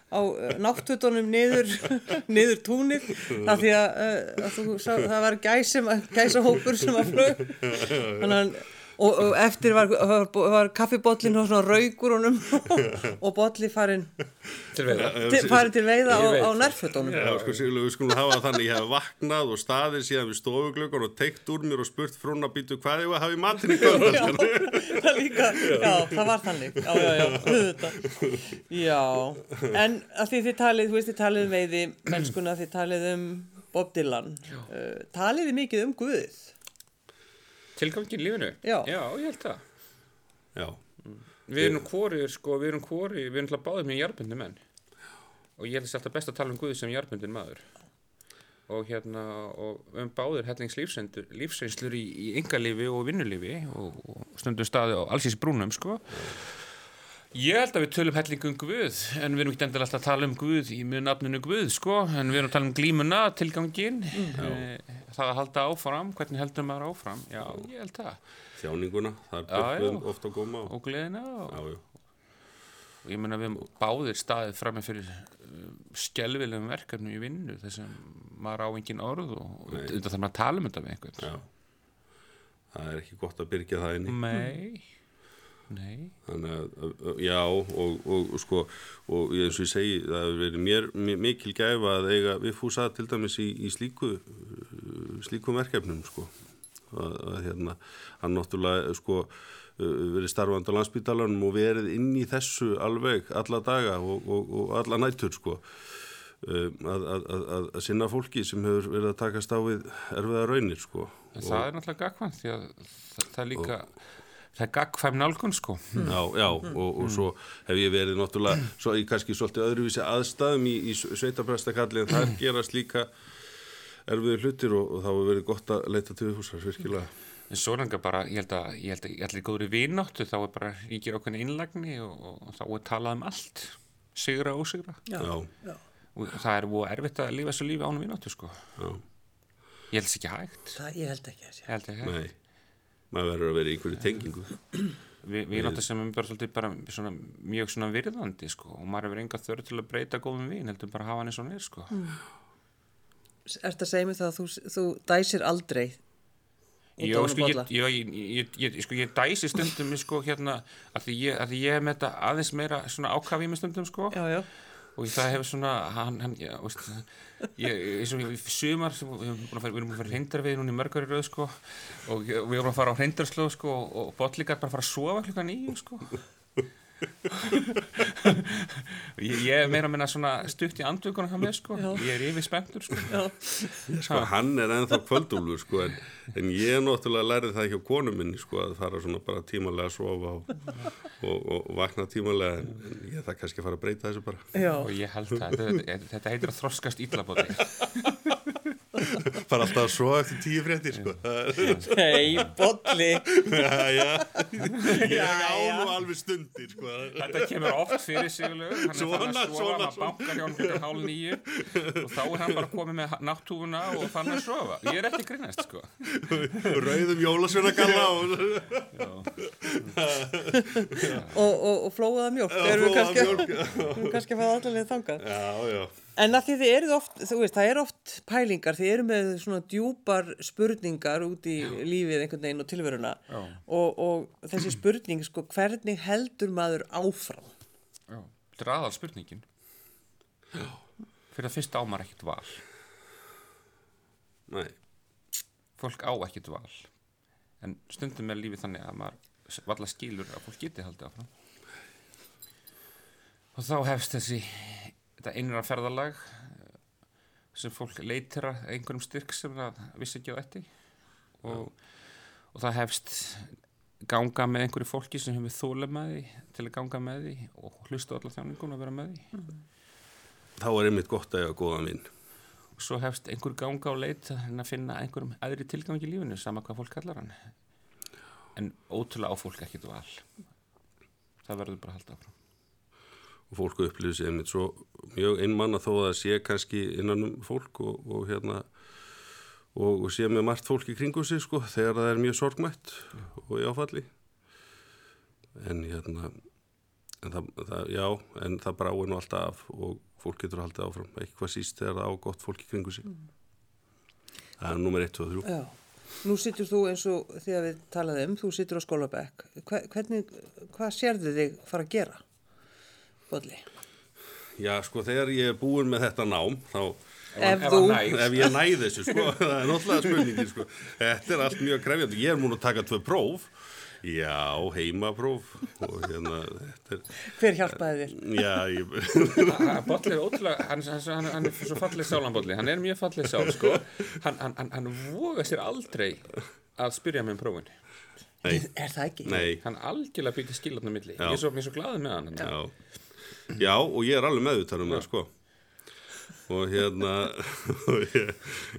A: á náttutunum niður, <laughs> niður túnið af því að, eh, að þú, sá, það var gæsum, gæsahópur sem var flög <laughs> þannig að Og, og eftir var, var, var kaffibóllin og svona raugur honum <laughs> og bolli farin
C: Til veiða.
A: til, farin til veiða á, á nærfötunum.
B: Já, sko, við skulum hafa þannig, ég hef vaknað og staðið síðan við stofuglöggun og teikt úr mér og spurt frúna býtu hvað ég var að hafa í matinn í kvöld
A: Já, <laughs> það líka, já, það var þannig, já, já, já, auðvitað. Já, en að því þið talið, þú veist, þið talið um veiði, mennskuna, þið talið um Bob Dylan, uh, talið þið mikið um Guðið?
C: Tilgangin lífinu?
A: Já.
C: Já, ég held það.
B: Já,
C: Við erum hvori, sko, við erum hvori, við erum alltaf báðið með jarbundi menn. Og ég held þess alltaf best að tala um Guði sem jarbundin maður. og hérna og um báður hellings lífsreynslur í, í yngalífi og vinnulífi og, og stundum staði á allsins brúnum sko ég held að við tölum hellingum Guð en við erum ekki endilega alltaf að tala um Guð í mjög nafninu Guð sko en við erum að tala um glímuna, tilgangin mm. Það að halda áfram hvernig heldur maður áfram, já ég held það.
B: Þjáninguna, það er börnum ofta að góma og,
C: gleðina og, og ég meina við höfum báðir staðið fram með fyrir skelvilegum verkefnum í vinnu þess að maður á engin orð og þetta þarf maður að tala um þetta við einhvern.
B: Já. Það er ekki gott að byrja það inni.
C: Nei, nei.
B: Þannig að, að- að- já og, og, og sko og eins og ég segi það hefur verið mér mi- mikil gæfa að eiga viðfúsa til dæmis í, í slíku slíkum verkefnum sko. Að, að hérna hann náttúrulega sko verið starfandi á landsbítalanum og verið inn í þessu alveg alla daga og, og, og alla nætur sko. Að, að, að, að- að sinna fólki sem hefur verið að takast á við erfiða raunir sko.
C: En það er náttúrulega gagkvæmt því að það, er líka það er gagkvæm nálgun sko.
B: Já, já, og, og svo hef ég verið náttúrulega, svo í kannski svolítið öðruvísi aðstæðum í, í sveitaprestakalli en það gerast líka erfiður hlutir og, og þá hefur verið gott að leita til húsar, virkilega.
C: en svo er enga bara, ég held að ég held að, ég held að í góðri vináttu þá er bara ríkir okkur innlagni og, og, þá er talað um allt. Sigra og ósigra.
A: Já,
B: Já,
C: og það er búið erfitt að lífa þessu lífi án vináttu sko.
B: Já,
C: ég held ekki hægt.
A: Það, ég held ekki að
B: maður verður að vera í einhverju tengingu.
C: Vi, vináttu sem er bara svolítið bara svona, mjög svona virðandi sko og maður hefur enga þörf til að breyta góðum vin heldur bara að hafa hann eins og hann er sko.
A: Ertu að segja mig það að þú, þú dæsir aldrei
C: Jó, sko, ég, ég, ég, ég, ég, sko, ég dæsi stundum sko, hérna, að því ég, að því ég hef með þetta aðeins meira svona ákafi í mig stundum sko,
A: Já, já.
C: Og það hefur svona hann, hann, já, veist, ég, eins og í sumar við erum búin að fara, fara hreindarvið núna í mörgari röð sko, og ég- við erum að fara á hreindarslóð sko, og, og botlíkar bara fara að sofa klukkan nýju sko <laughs> ég, ég er meira að minna svona stutt í andvökunum hann með sko, ég er yfir spenntur sko
B: Sko, hann er ennþá kvöldúlfur, sko, en, en ég náttúrulega lærið það hjá konu minni, sko, að fara svona bara tímalega að sofa og, og, og vakna tímalega, en, en ég það kannski að fara að breyta þessu bara.
A: Já,
C: og ég held það, þetta, þetta heitir að þroskast íllabóti <laughs>
B: Fara alltaf að sofa eftir tíu fréttir, sko.
A: nei, bolli.
B: já, já, ég á nú alveg stundir, sko.
C: Þetta kemur oft fyrir sigurlegu, hann er
B: Svona,
C: fann að sofa,
B: svona,
C: maður bankar hjá hann fyrir hálf nýju og þá er hann bara komið með náttúfuna og fann að sofa. Ég er ekki að grínast, sko.
B: Rauðum jólasveina galla og...
A: Og, og, og kannski,
B: mjólk,
A: erum við kannski að fara allavega þangað.
B: Já, já.
A: En að því þið eruð oft, þú veist, það er oft pælingar, þið eru með svona djúpar spurningar út í lífið einhvern veginn og tilveruna og, og þessi spurning, sko, hvernig heldur maður áfram?
C: Já. Þetta er aðal spurningin. Fyrir að fyrst á maður ekkert val.
B: Nei,
C: Fólk á ekkert val. En stundum er lífið þannig að maður valla skilur að fólk geti haldið áfram. Og þá hefst þessi, þetta einra ferðalag eh, sem fólk leitir að einhverjum styrk sem það vissi ekki á þetta og, og það hefst ganga með einhverju fólki sem hefur þóla með því til að ganga með því og hlusta á alla þjáningun og vera með því.
B: Þá er einmitt gott að eiga góðan vinn.
C: og svo hefst einhver ganga á leit að að finna einhverjum aðri tilgang í lífinu sama hvað fólk kallar hann. En ótrúlega á fólk ekkert val. Það verður bara að halda áfram
B: og fólk upplýður sér einmitt svo mjög einmann að þó að það sé kannski innan um fólk og, og hérna og, og sé með margt fólk í kringu sig sko þegar það er mjög sorgmætt og í áfalli. En hérna en það, það, já, en það bráir nú alltaf af og fólk getur haldið áfram eitthvað síst þegar það á gott fólk í kringu sig. Það er nummer 1, 2 og 3
A: Já, nú sittur þú eins og þegar við talaðum, þú sittur á skólabekk. Hva, hvernig, hvað sérðu þig fara að gera, bolli?
B: Já, sko, þegar ég er búin með þetta nám þá
A: Ef
C: ef
B: ef ég næði þessu, sko, <laughs> það er náttúrulega spurningin, sko. Þetta er allt mjög krefjandi. Ég er múin að taka tvö próf, já, heimapróf og hérna, þetta er,
A: hver hjálpaði þér?
B: já, ég,
C: Bolli er ótrúlega, hann, hann, hann, hann er svo fallið sálan Bolli, hann er mjög fallið sál sko. hann, hann, hann, hann voga sér aldrei að spyrja mig um prófin
B: nei,
A: Er það ekki?
B: nei,
C: hann algjörlega byggði skilarna milli
B: Já.
C: ég er svo, mér svo glaðið með hann
B: já, já, og ég er alveg meðutar um það, sko. og hérna <laughs> og ég,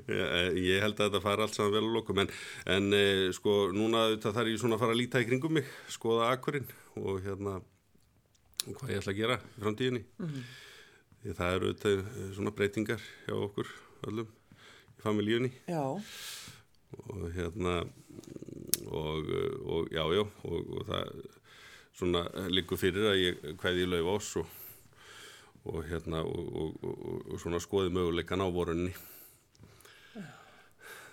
B: ég, ég held að þetta fara allt saman vel á lokum. En, en e, sko núna þetta þarf ég svona að fara að líta í kringum mig skoða akkurinn og hérna og hvað ég ætla að gera í framtíðinni. Því það eru þetta eh, svona breytingar hjá okkur öllum í familíunni
A: Já,
B: og hérna og, og já, já og, og það svona liggur fyrir að ég kveði í lauf ás og, og hérna og, og, og, og svona skoði möguleikan á vorunni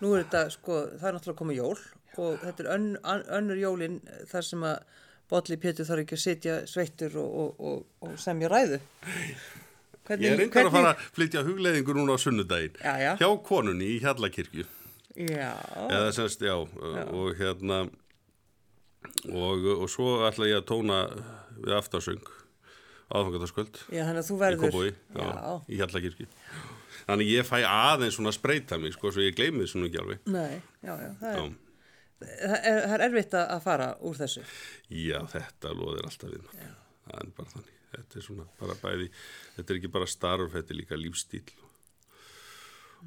A: nú er þetta sko, það er náttúrulega komið jól og þetta er ön, ön- önnur jólin þar sem að Bolli Pétur þarf ekki að sitja sveittur og, og, og, og semja ræðu. Hvernig,
B: Ég er reyndar að fara að flytja hugleiðingur núna á sunnudaginn
A: Já, já.
B: hjá konunni í Hjallakirkju
A: Já,
B: eða semst, já, og hérna og, og svo ætla ég að tóna við aftarsöng aðfangandaskvöld
A: já, þannig að þú
B: í Já, í Hjallakirkju þannig ég fæ aðeins svona spreita mig sko, svo ég gleymi þessu nú ekki alveg.
A: Nei, já, já, það er, það er, er erfitt að fara úr þessu.
B: já, þetta loðir alltaf við það er bara þannig. Þetta er svona bara bæði þetta er ekki bara starf, þetta er líka lífstíl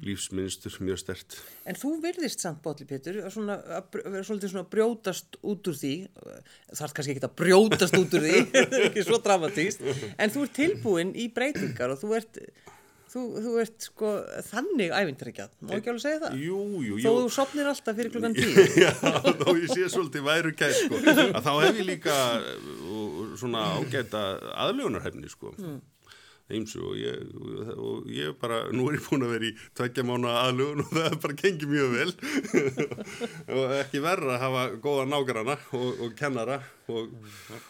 B: lífsmynstur mjög stert
A: En þú virðist samt, Bolli Pétur, svona, að vera svolítið svona brjótast út úr því, er kannski ekki að brjótast út úr því, það <laughs> er ekki svo dramatíst, en þú ert tilbúin í breytingar og þú ert, þú, þú ert sko þannig ævintrækjað, má ekki alveg segja það?
B: jú, jú,
A: Þó
B: jú
A: þú sopnir alltaf fyrir klukkan <laughs> tíu.
B: Já, þá ég sé svolítið væru kæð sko. að þá hef ég líka uh, svona ágæta aðlögunarhefni sko. Eimsu og ég, og ég bara, nú er ég búin að vera í tveggja mánu aðlugun og það bara gengið mjög vel <laughs> og ekki verra að hafa góða nágrana og, og kennara og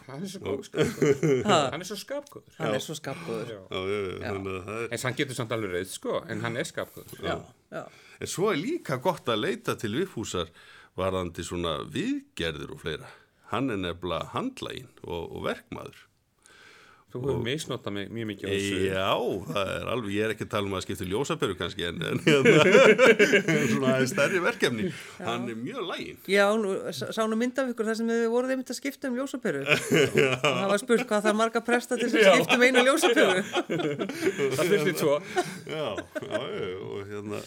C: Hann er svo góð skapgóður. <laughs> Hann er svo skapgóður.
A: Hann er svo skapgóður.
C: Já.
B: já, já, já, þannig að það er
C: En hann getur samt alveg reyð, sko, en hann er skapgóður.
A: Já, já.
B: En svo er líka gott að leita til viðfúsar varðandi svona viðgerðir og fleira. Hann er nefnilega handlægin og, og verkmaður.
C: Þú hefur misnotað mig mjög mikið á þessu.
B: Já, það er alveg, ég er ekki að tala um að skipta ljósaperu kannski, en, en <laughs> hérna, svona stærri verkefni. Hann er mjög lægin.
A: Já, nú, sá sá nú mynd af ykkur þar sem við voruð einmitt að skipta um ljósaperu <laughs> og það var spurt hvað það er marga presta til þess að skipta um einu ljósaperu.
C: Það þurfti tvo.
B: Já, já, já, og hérna,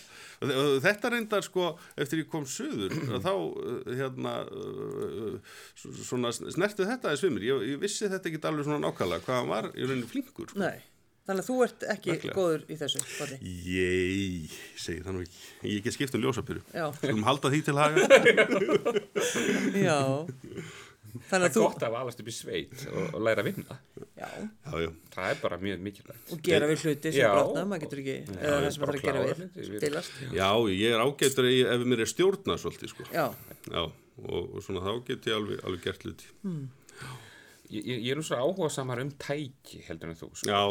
B: þetta reyndar sko, eftir ég kom suður, að þá, uh, hérna, uh, s- svona snertu þetta aðeins við mér. Ég, ég vissi þetta ekki alveg svona nákvæmlega, hvað hann var í rauninni flinkur. sko.
A: Nei, þannig að þú ert ekki
B: Merkilega.
A: góður í þessu, Bolli.
B: Ég segi það nú ekki. Ég er ekki að skipta um ljósaperu.
A: Já,
B: Skulum halda því til haga. <laughs>
A: já.
C: Það
A: Þannig
C: er
A: að þú,
C: gott að alast upp í sveit og, og læra að vinna.
A: já,
B: Já, já.
C: Það er bara mjög mikilvægt.
A: og gera við hluti sem
C: Já.
A: brotna, maður getur ekki, eða það sem það er að gera við, stilast.
B: Já, ég er ágættur í- ef mér er stjórna svolítið, sko.
A: Já,
B: Já, og, og svona þá get ég alveg, alveg gert hluti.
C: Ég, ég, ég er nú svo áhuga samar um tæki heldur en þú. Sko.
B: Já,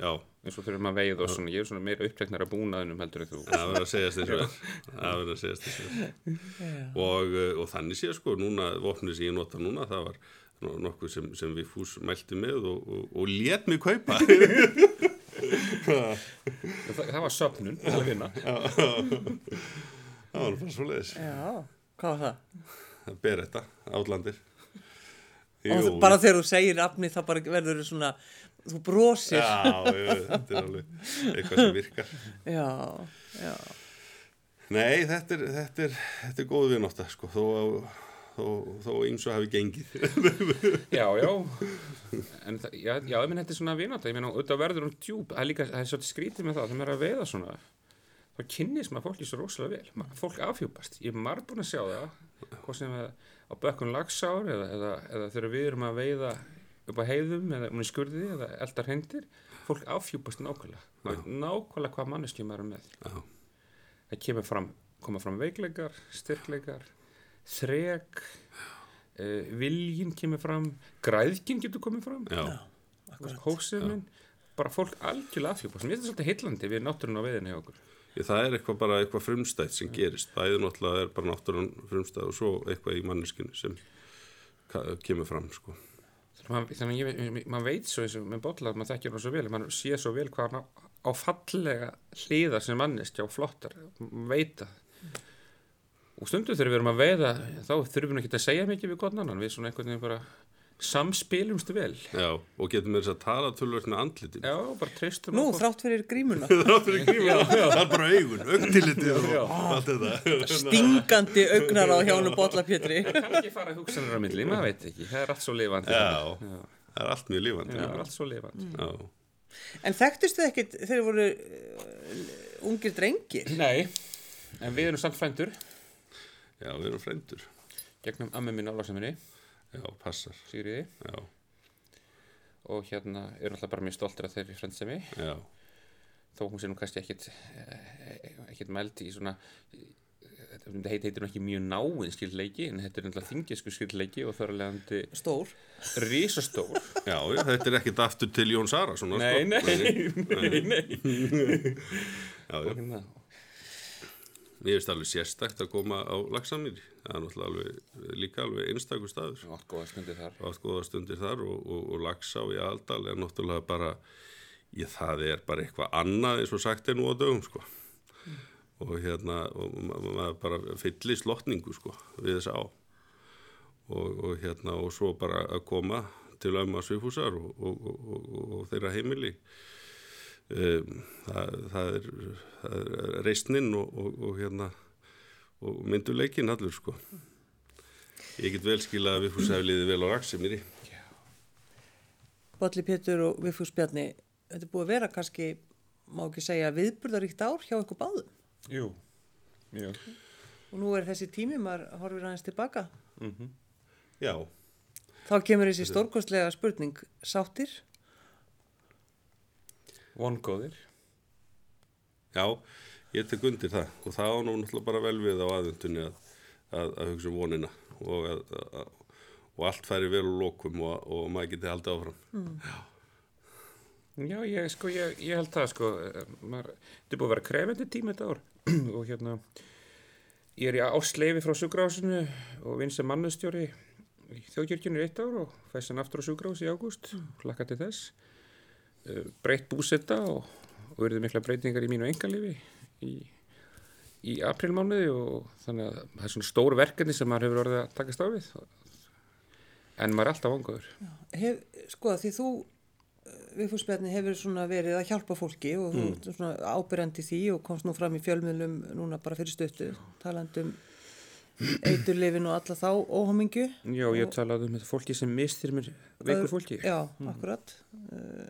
B: já.
C: eins og þurfum að veið og svona. Ég er svona meira uppteknar af búnaðinum heldur en þú.
B: Það verður að segjast þessu verð. Það verður að segjast þessu verð. Og, uh, og þannig sé sko, núna, vopnið sem ég nota núna, það var no- nokkuð sem, sem við fús mælti með og, og, og lét mig kaupa.
C: Það, það var söpnun að vinna.
B: það var bara svo leiðis.
A: já, hvað var það?
B: Það ber þetta, átlandir.
A: Og þú- bara þegar þú segir nafni þá bara verður þú svona, þú brosir.
B: Já, jú, þetta er alveg eitthvað sem virkar.
A: Já, já,
B: Nei, þetta er, þetta er, þetta er góð viðnótta, sko, þó, þó, þó eins og hafi gengið.
C: Já, já. En það, já, já, ég minn þetta er svona vinátt. Ég meina, auðvitað verður hún djúb. Það er líka, það er svolítið skrítið með það. Það er að veiða svona. Þá kynnist maður fólki svo rosalega vel. Ma- Fólk afhjúpast. Ég er marg búin að sjá það. Hvað sem er á bökkun lagsár eða, eða, eða þegar við erum að veiða upp á heiðum eða um í skurði eða eldar hendir. Fólk afhjúpast nákvæmlega. Nákvæmlega hvað manneskjum maður er með.
B: Já.
C: Það kemur fram, koma fram veikleikar, styrkleikar, þrek, uh, viljin kemur fram, græðkin getur komið fram,
B: Já,
C: hófsefnin, bara fólk algjörlega afhjúpa. Mér finnst þetta svolítið heillandi við náttúrun á veðinni hjá okkur.
B: Ég, það er eitthvað bara eitthvað frumstætt sem gerist. Bæði náttúrulega er bara náttúrulega frumstætt og svo eitthvað í manneskinu sem kemur fram, sko.
C: Þannig að maður veit svo og með bolla að maður þekkir hann svo vel, maður sé svo vel hvað hann á, fallega hliða sem manneskja og flottar, maður veit það. Og stundum þegar við að veiða, þá þurfum við ekki að segja mikið við annan, við svona einhvern veginn bara samspilumstu vel
B: Já, og getum með þess að tala tölvöld með andlitin.
C: Já, bara treystum
A: Nú, þrátt fyrir grímuna. <laughs>
B: Það fyrir gríma, það er bara augun, augtilitið og allt þetta.
A: Stingandi augnar á hjónum Bolla Pétri.
C: kann ekki fara hugsanir á milli, maður veit ekki það er allt svo lifandi
B: Já,
C: Já.
B: það er allt mjög lífandi.
C: Já, það er allt svo lifandi
B: Já,
A: En þekktustu þið ekkit þegar þið voru uh, ungir drengir?
C: Nei, en við erum samt frændur
B: já, við erum frændur.
C: gegnum ammi minn álagsaminni,
B: Já, passar.
C: Sigriði
B: Já,
C: og hérna erum alltaf bara mjög stoltir af þeirri frændsemi
B: já,
C: þó hún sé nú kannski ekkit eh, ekkit mælt í svona þetta heit, heitir nú ekki mjög náinn skildleiki en þetta er náttúrulega þingisku skildleiki og það er alvegandi
A: Stór.
C: risastór. <laughs>
B: Já, já, þetta er ekkit aftur til Jón Sara, svona,
C: nei,
B: sko.
C: nei, nei, nei. <laughs>
B: Já, já,
C: hérna,
B: mér finnst alveg sérstakt að koma á lagsamýri. Það er náttúrulega alveg, líka alveg einstakur staður.
C: átt góða stundir þar
B: átt góða stundir þar og, og, og lagsá í aldal er náttúrulega bara ég, það er bara eitthvað annað eins og sagt er nú á dögum sko og hérna og ma- ma- maður bara fyllir slottningu sko við þess á og, og hérna og svo bara að koma til ömma svifúsar og, og, og, og þeirra heimili um, það, það er, það er reisnin og hérna og mynduleikin allur sko Ég get vel skila að við fórs hefliði vel á raksimiri.
A: Bolli Pétur og Viffús Bjarni, þetta er búið að vera kannski, má ekki segja, viðburðaríkt ár hjá ykkur báðum.
C: jú, jú
A: Og nú er þessi tími, maður horfir aðeins tilbaka.
B: Já,
A: Þá kemur þessi stórkostlega spurning, sáttir?
C: Vongóðir.
B: Já, ég tek undir það. Og það á nú náttúrulega bara vel við á aðvendunni að, að, að hugsa um vonina og, að, að, og allt færi vel úr lokum og, og maður geti haldið áfram.
C: Já, ég, sko, ég, ég held það, sko, eh, maður, þetta er búið að vera krefendi tíma þetta ár. <clears throat> Og hérna, ég er í ásleifi frá sjúkrahásinu og vinn sem mannustjóri í þjóðkirkjunni í eitt ár og fæst hann aftur á sjúkrahás í ágúst, hlakka til þess, breytt búsetta og, og verið mikla breytingar í mínu engalífi í, í aprilmánuði og þannig að það er svona stór verkefni sem maður hefur orðið að takast á við, en maður er alltaf vangaður.
A: Sko, því þú, Viffús Bjarni, hefur svona verið að hjálpa fólki og þú ert svona ábyrjandi því og komst nú fram í fjölmiðlum núna bara fyrir stöttu, talandum eiturlifin og alla þá óhamingju.
C: Já, ég talaði um þetta fólki sem mistir mér veikur fólki.
A: Já, akkurat. Uh,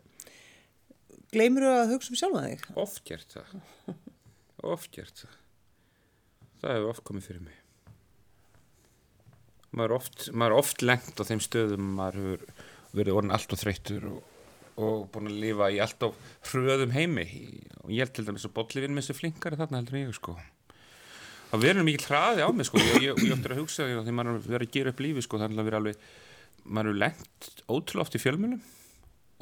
A: Gleimur þú að hugsa um sjálfa þig?
C: Oft gert það. Oft gert það. Það hefur oft komið fyrir mig. Maður er oft, oft lengt á þeim stöðum maður hefur verið orðin allt og þreyttur og, og búin að lifa í allt of hröðum heimi og ég held til dæmis að bollivinn með þessi flinkari þarna heldur ég sko. Það verður mikið hraði á mig sko og ég, áttur að hugsa því að því maður er verið að gera upp lífi sko þannig að maður er lengt ótrúlega oft í fjölmunum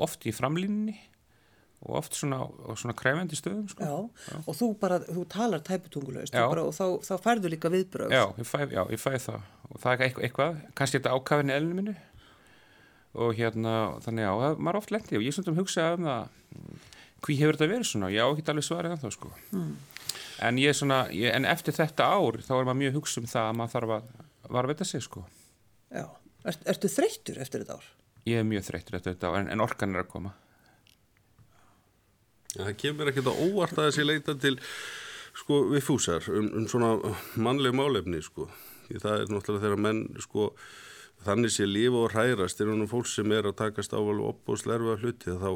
C: oft í framlínunni og oft svona, á svona krefendi stöðum sko.
A: Já, og þú bara, þú talar tæputungulaust
C: Já.
A: og þá, þá færðu líka viðbröð.
C: Já, ég fæ, já, ég fæ það og það er eitthvað, eitthvað kannski þetta ákafin í elinu minni og hérna, þannig já, það, maður oft lendi og ég er svona um hugsa um það mm, hví hefur þetta verið svona, ég á ekki alveg svarið en þá sko en ég svona, ég, en eftir þetta ár þá er maður mjög að hugsa um það að maður þarf að varvita sig sko
A: Já. Er, ertu þreyttur eftir þetta ár?
C: ég er mjög þreyttur eftir þetta ár en, en orkan er að koma
B: En það kemur ekkert á óvart að þessi leita til sko við fúsar um, um svona mannleg málefni sko. Það er náttúrulega þegar menn sko þannig sé lifa og hrærast er húnum fólk sem er að takast ávalu upp og slerfa hluti þá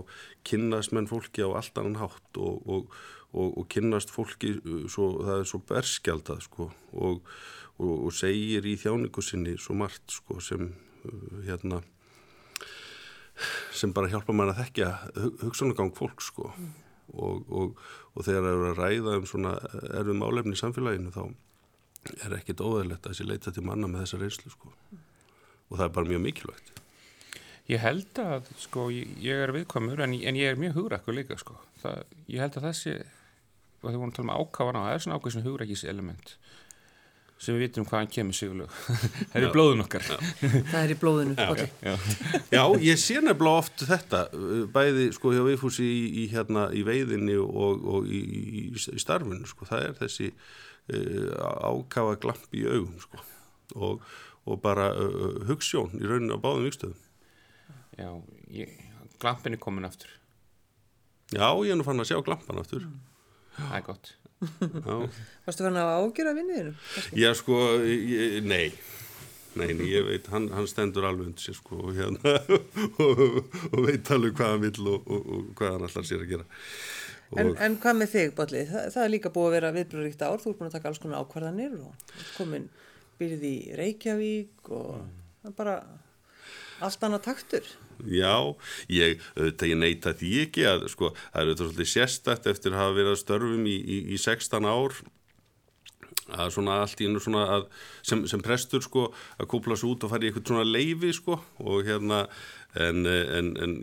B: kynnast menn fólki á allt annan hátt og, og, og, og kynnast fólki uh, svo, það er svo berskjaldað sko og, segir í þjáningu sinni svo margt sko sem uh, hérna sem bara hjálpa mann að þekkja hugsunagang fólk sko og, og, og þegar það eru að ræða um svona erfum álefni í samfélaginu þá er ekkit óðægilegt að þessi leita til manna með þessa reynslu sko. Og það er bara mjög mikilvægt.
C: Ég held að, sko, ég, er viðkvæmur en, en ég er mjög hugrakkur líka, sko. Það, ég held að þessi, og þegar við vorum að tala um ákáfana, það er svona ákveð sem hugrakis element sem við vitum hvaðan kemur sigurlegu. <laughs> það er í blóðun okkar. <laughs>
A: Það er í blóðinu. Bolli.
B: Já, ég sé nefnilega oft þetta bæði sko hjá Viðfúsi í, í hérna í veiðinni og, og í, í, í starfinu sko, það er þessi uh, ákafa glamp í augum sko og, og bara uh, hugssjón í rauninu á báðum vikstöðum
C: Já, ég, glampin er komin aftur.
B: Já, ég er nú fann að sjá glampan aftur.
C: Það er gott.
B: Já,
A: Varstu fann að ágjöra vinniðinu?
B: Já, sko, ég, nei, nei, ég veit, hann, hann stendur alveg undir sér, sko, hérna, <laughs> og, og veit alveg hvað hann vill og, og, og hvað hann allar sér að gera.
A: En, en hvað með þig, Bolli? Þa, það er líka búið að vera viðbröðuríkt ár, þú ert búin að taka alls konar ákvarðanir og komin byrðið í Reykjavík og er bara allt annað taktur.
B: Já, ég, ég neita því ekki að, sko, það er auðvitað svolítið sérstætt eftir að hafa verið að störfum í, í, í 16 ár að svona allt í einu svona að sem, sem prestur sko að kúpla svo út og fara í eitthvað svona leifi sko og hérna en, en, en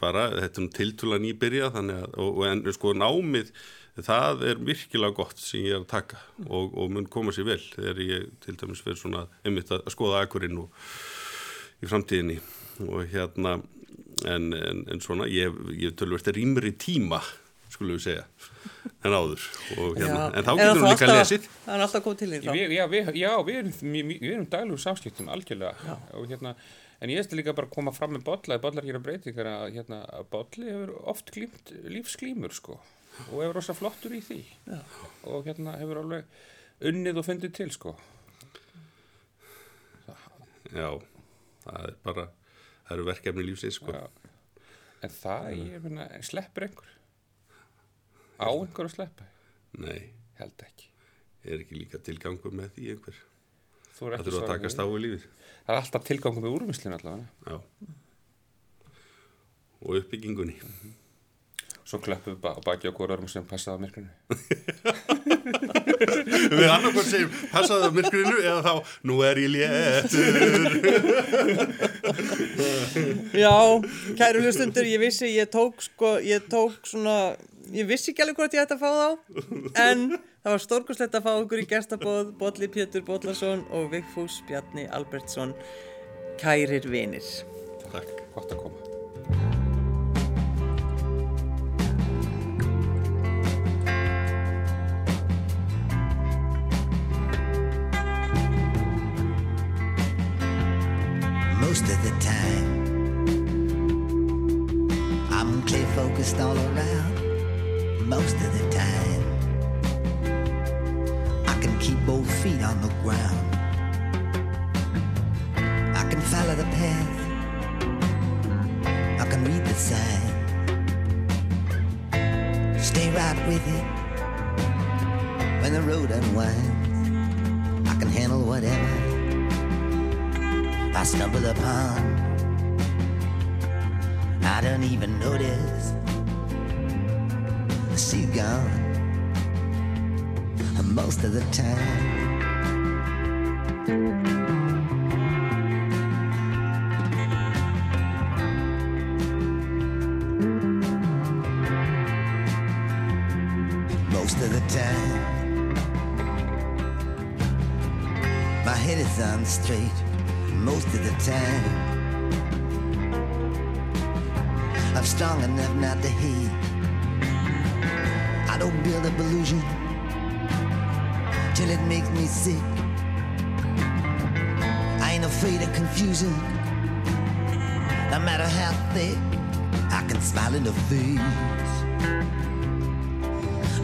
B: bara þetta er nú tiltúlega nýbyrja þannig að og, en sko námið það er virkilega gott sem ég er að taka og, og mun koma sér vel þegar ég til dæmis fyrir svona einmitt að skoða akkurinn og í framtíðinni. Og hérna en, en, en svona ég, ég tölvert rýmri tíma skulum við segja en áður. Og hérna, en þá
A: Er
B: getur
A: það
B: hún líka lesið.
A: Það er alltaf komið til því þá.
C: Við, já, við, já, við erum, við, við erum daglum samskiptum algjörlega. Og hérna, en ég ætti líka bara að koma fram með bolla, bollar hér á breytingar að hérna, að bolli hefur oft glímt lífsglímur sko. Og hefur rosa flottur í því.
A: Já.
C: og hérna hefur alveg unnið og fundið til sko.
B: Já, það er bara það eru verkefni lífsins sko.
C: En það, ég finna, sleppur einhver? Á einhver að sleppa?
B: Nei,
C: held ekki.
B: Er ekki líka tilgangur með því einhver?
C: Þú
B: það þurfa að
C: svarað
B: taka
C: við.
B: stáu lífið.
C: Það er alltaf tilgangum með úrvislun allavega
B: já. Og uppbyggingunni
C: svo klöppum við ba baki á hvorarum sem passaði á myrkrinu. <laughs>
B: Við annarkvæm segjum, passaðu á myrkrinu eða þá, nú er ég léttur. <laughs>
A: Já, kæru hlustundur, ég vissi, ég tók sko, ég tók svona, ég vissi ekki alveg hvort ég ætti að fá þá, en það var stórkurslegt að fá okkur í gestabóð, Bolli Pétur Bollarsson og Vigfús Bjarni Albertsson, kærir vinir.
B: takk
C: gott að koma
E: most of the time. I'm clear focused all around most of the time. I can keep both feet on the ground. I can follow the path. I can read the sign. Stay right with it when the road unwinds. I stumble upon. I don't even notice. She's gone most of the time. Most of the time, my head is on straight the time. I'm strong enough not to hate. I don't build up illusion till it makes me sick. I ain't afraid of confusion, no matter how thick. I can smile in the face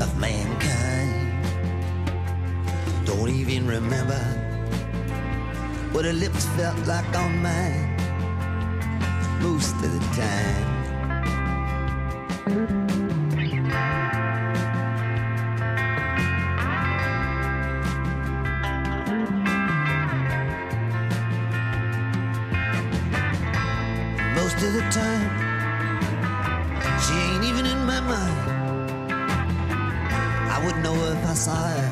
E: of mankind. Don't even remember what her lips felt like on mine most of the time. Most of the time, she ain't even in my mind. I wouldn't know her if I saw her.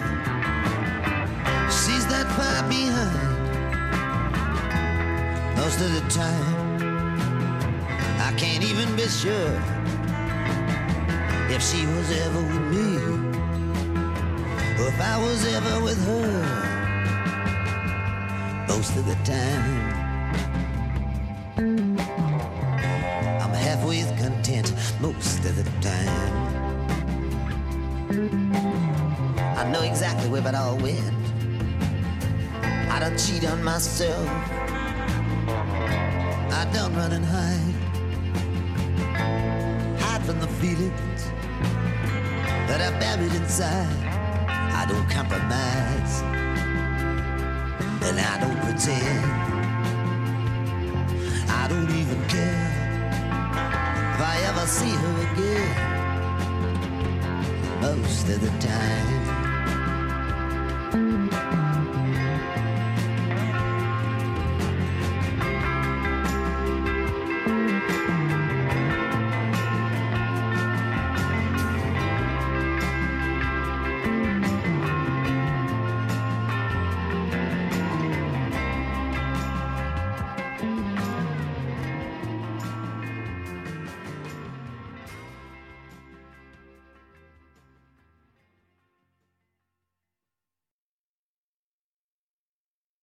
E: She's that far behind most of the time. I can't even be sure if she was ever with me or if I was ever with her. Most of the time, I'm halfway content most of the time. I know exactly where it all went. I don't cheat on myself. I I don't run and hide. Hide from the feelings that are buried inside. I don't compromise. And I don't pretend. I don't even care if I ever see her again. Most of the time.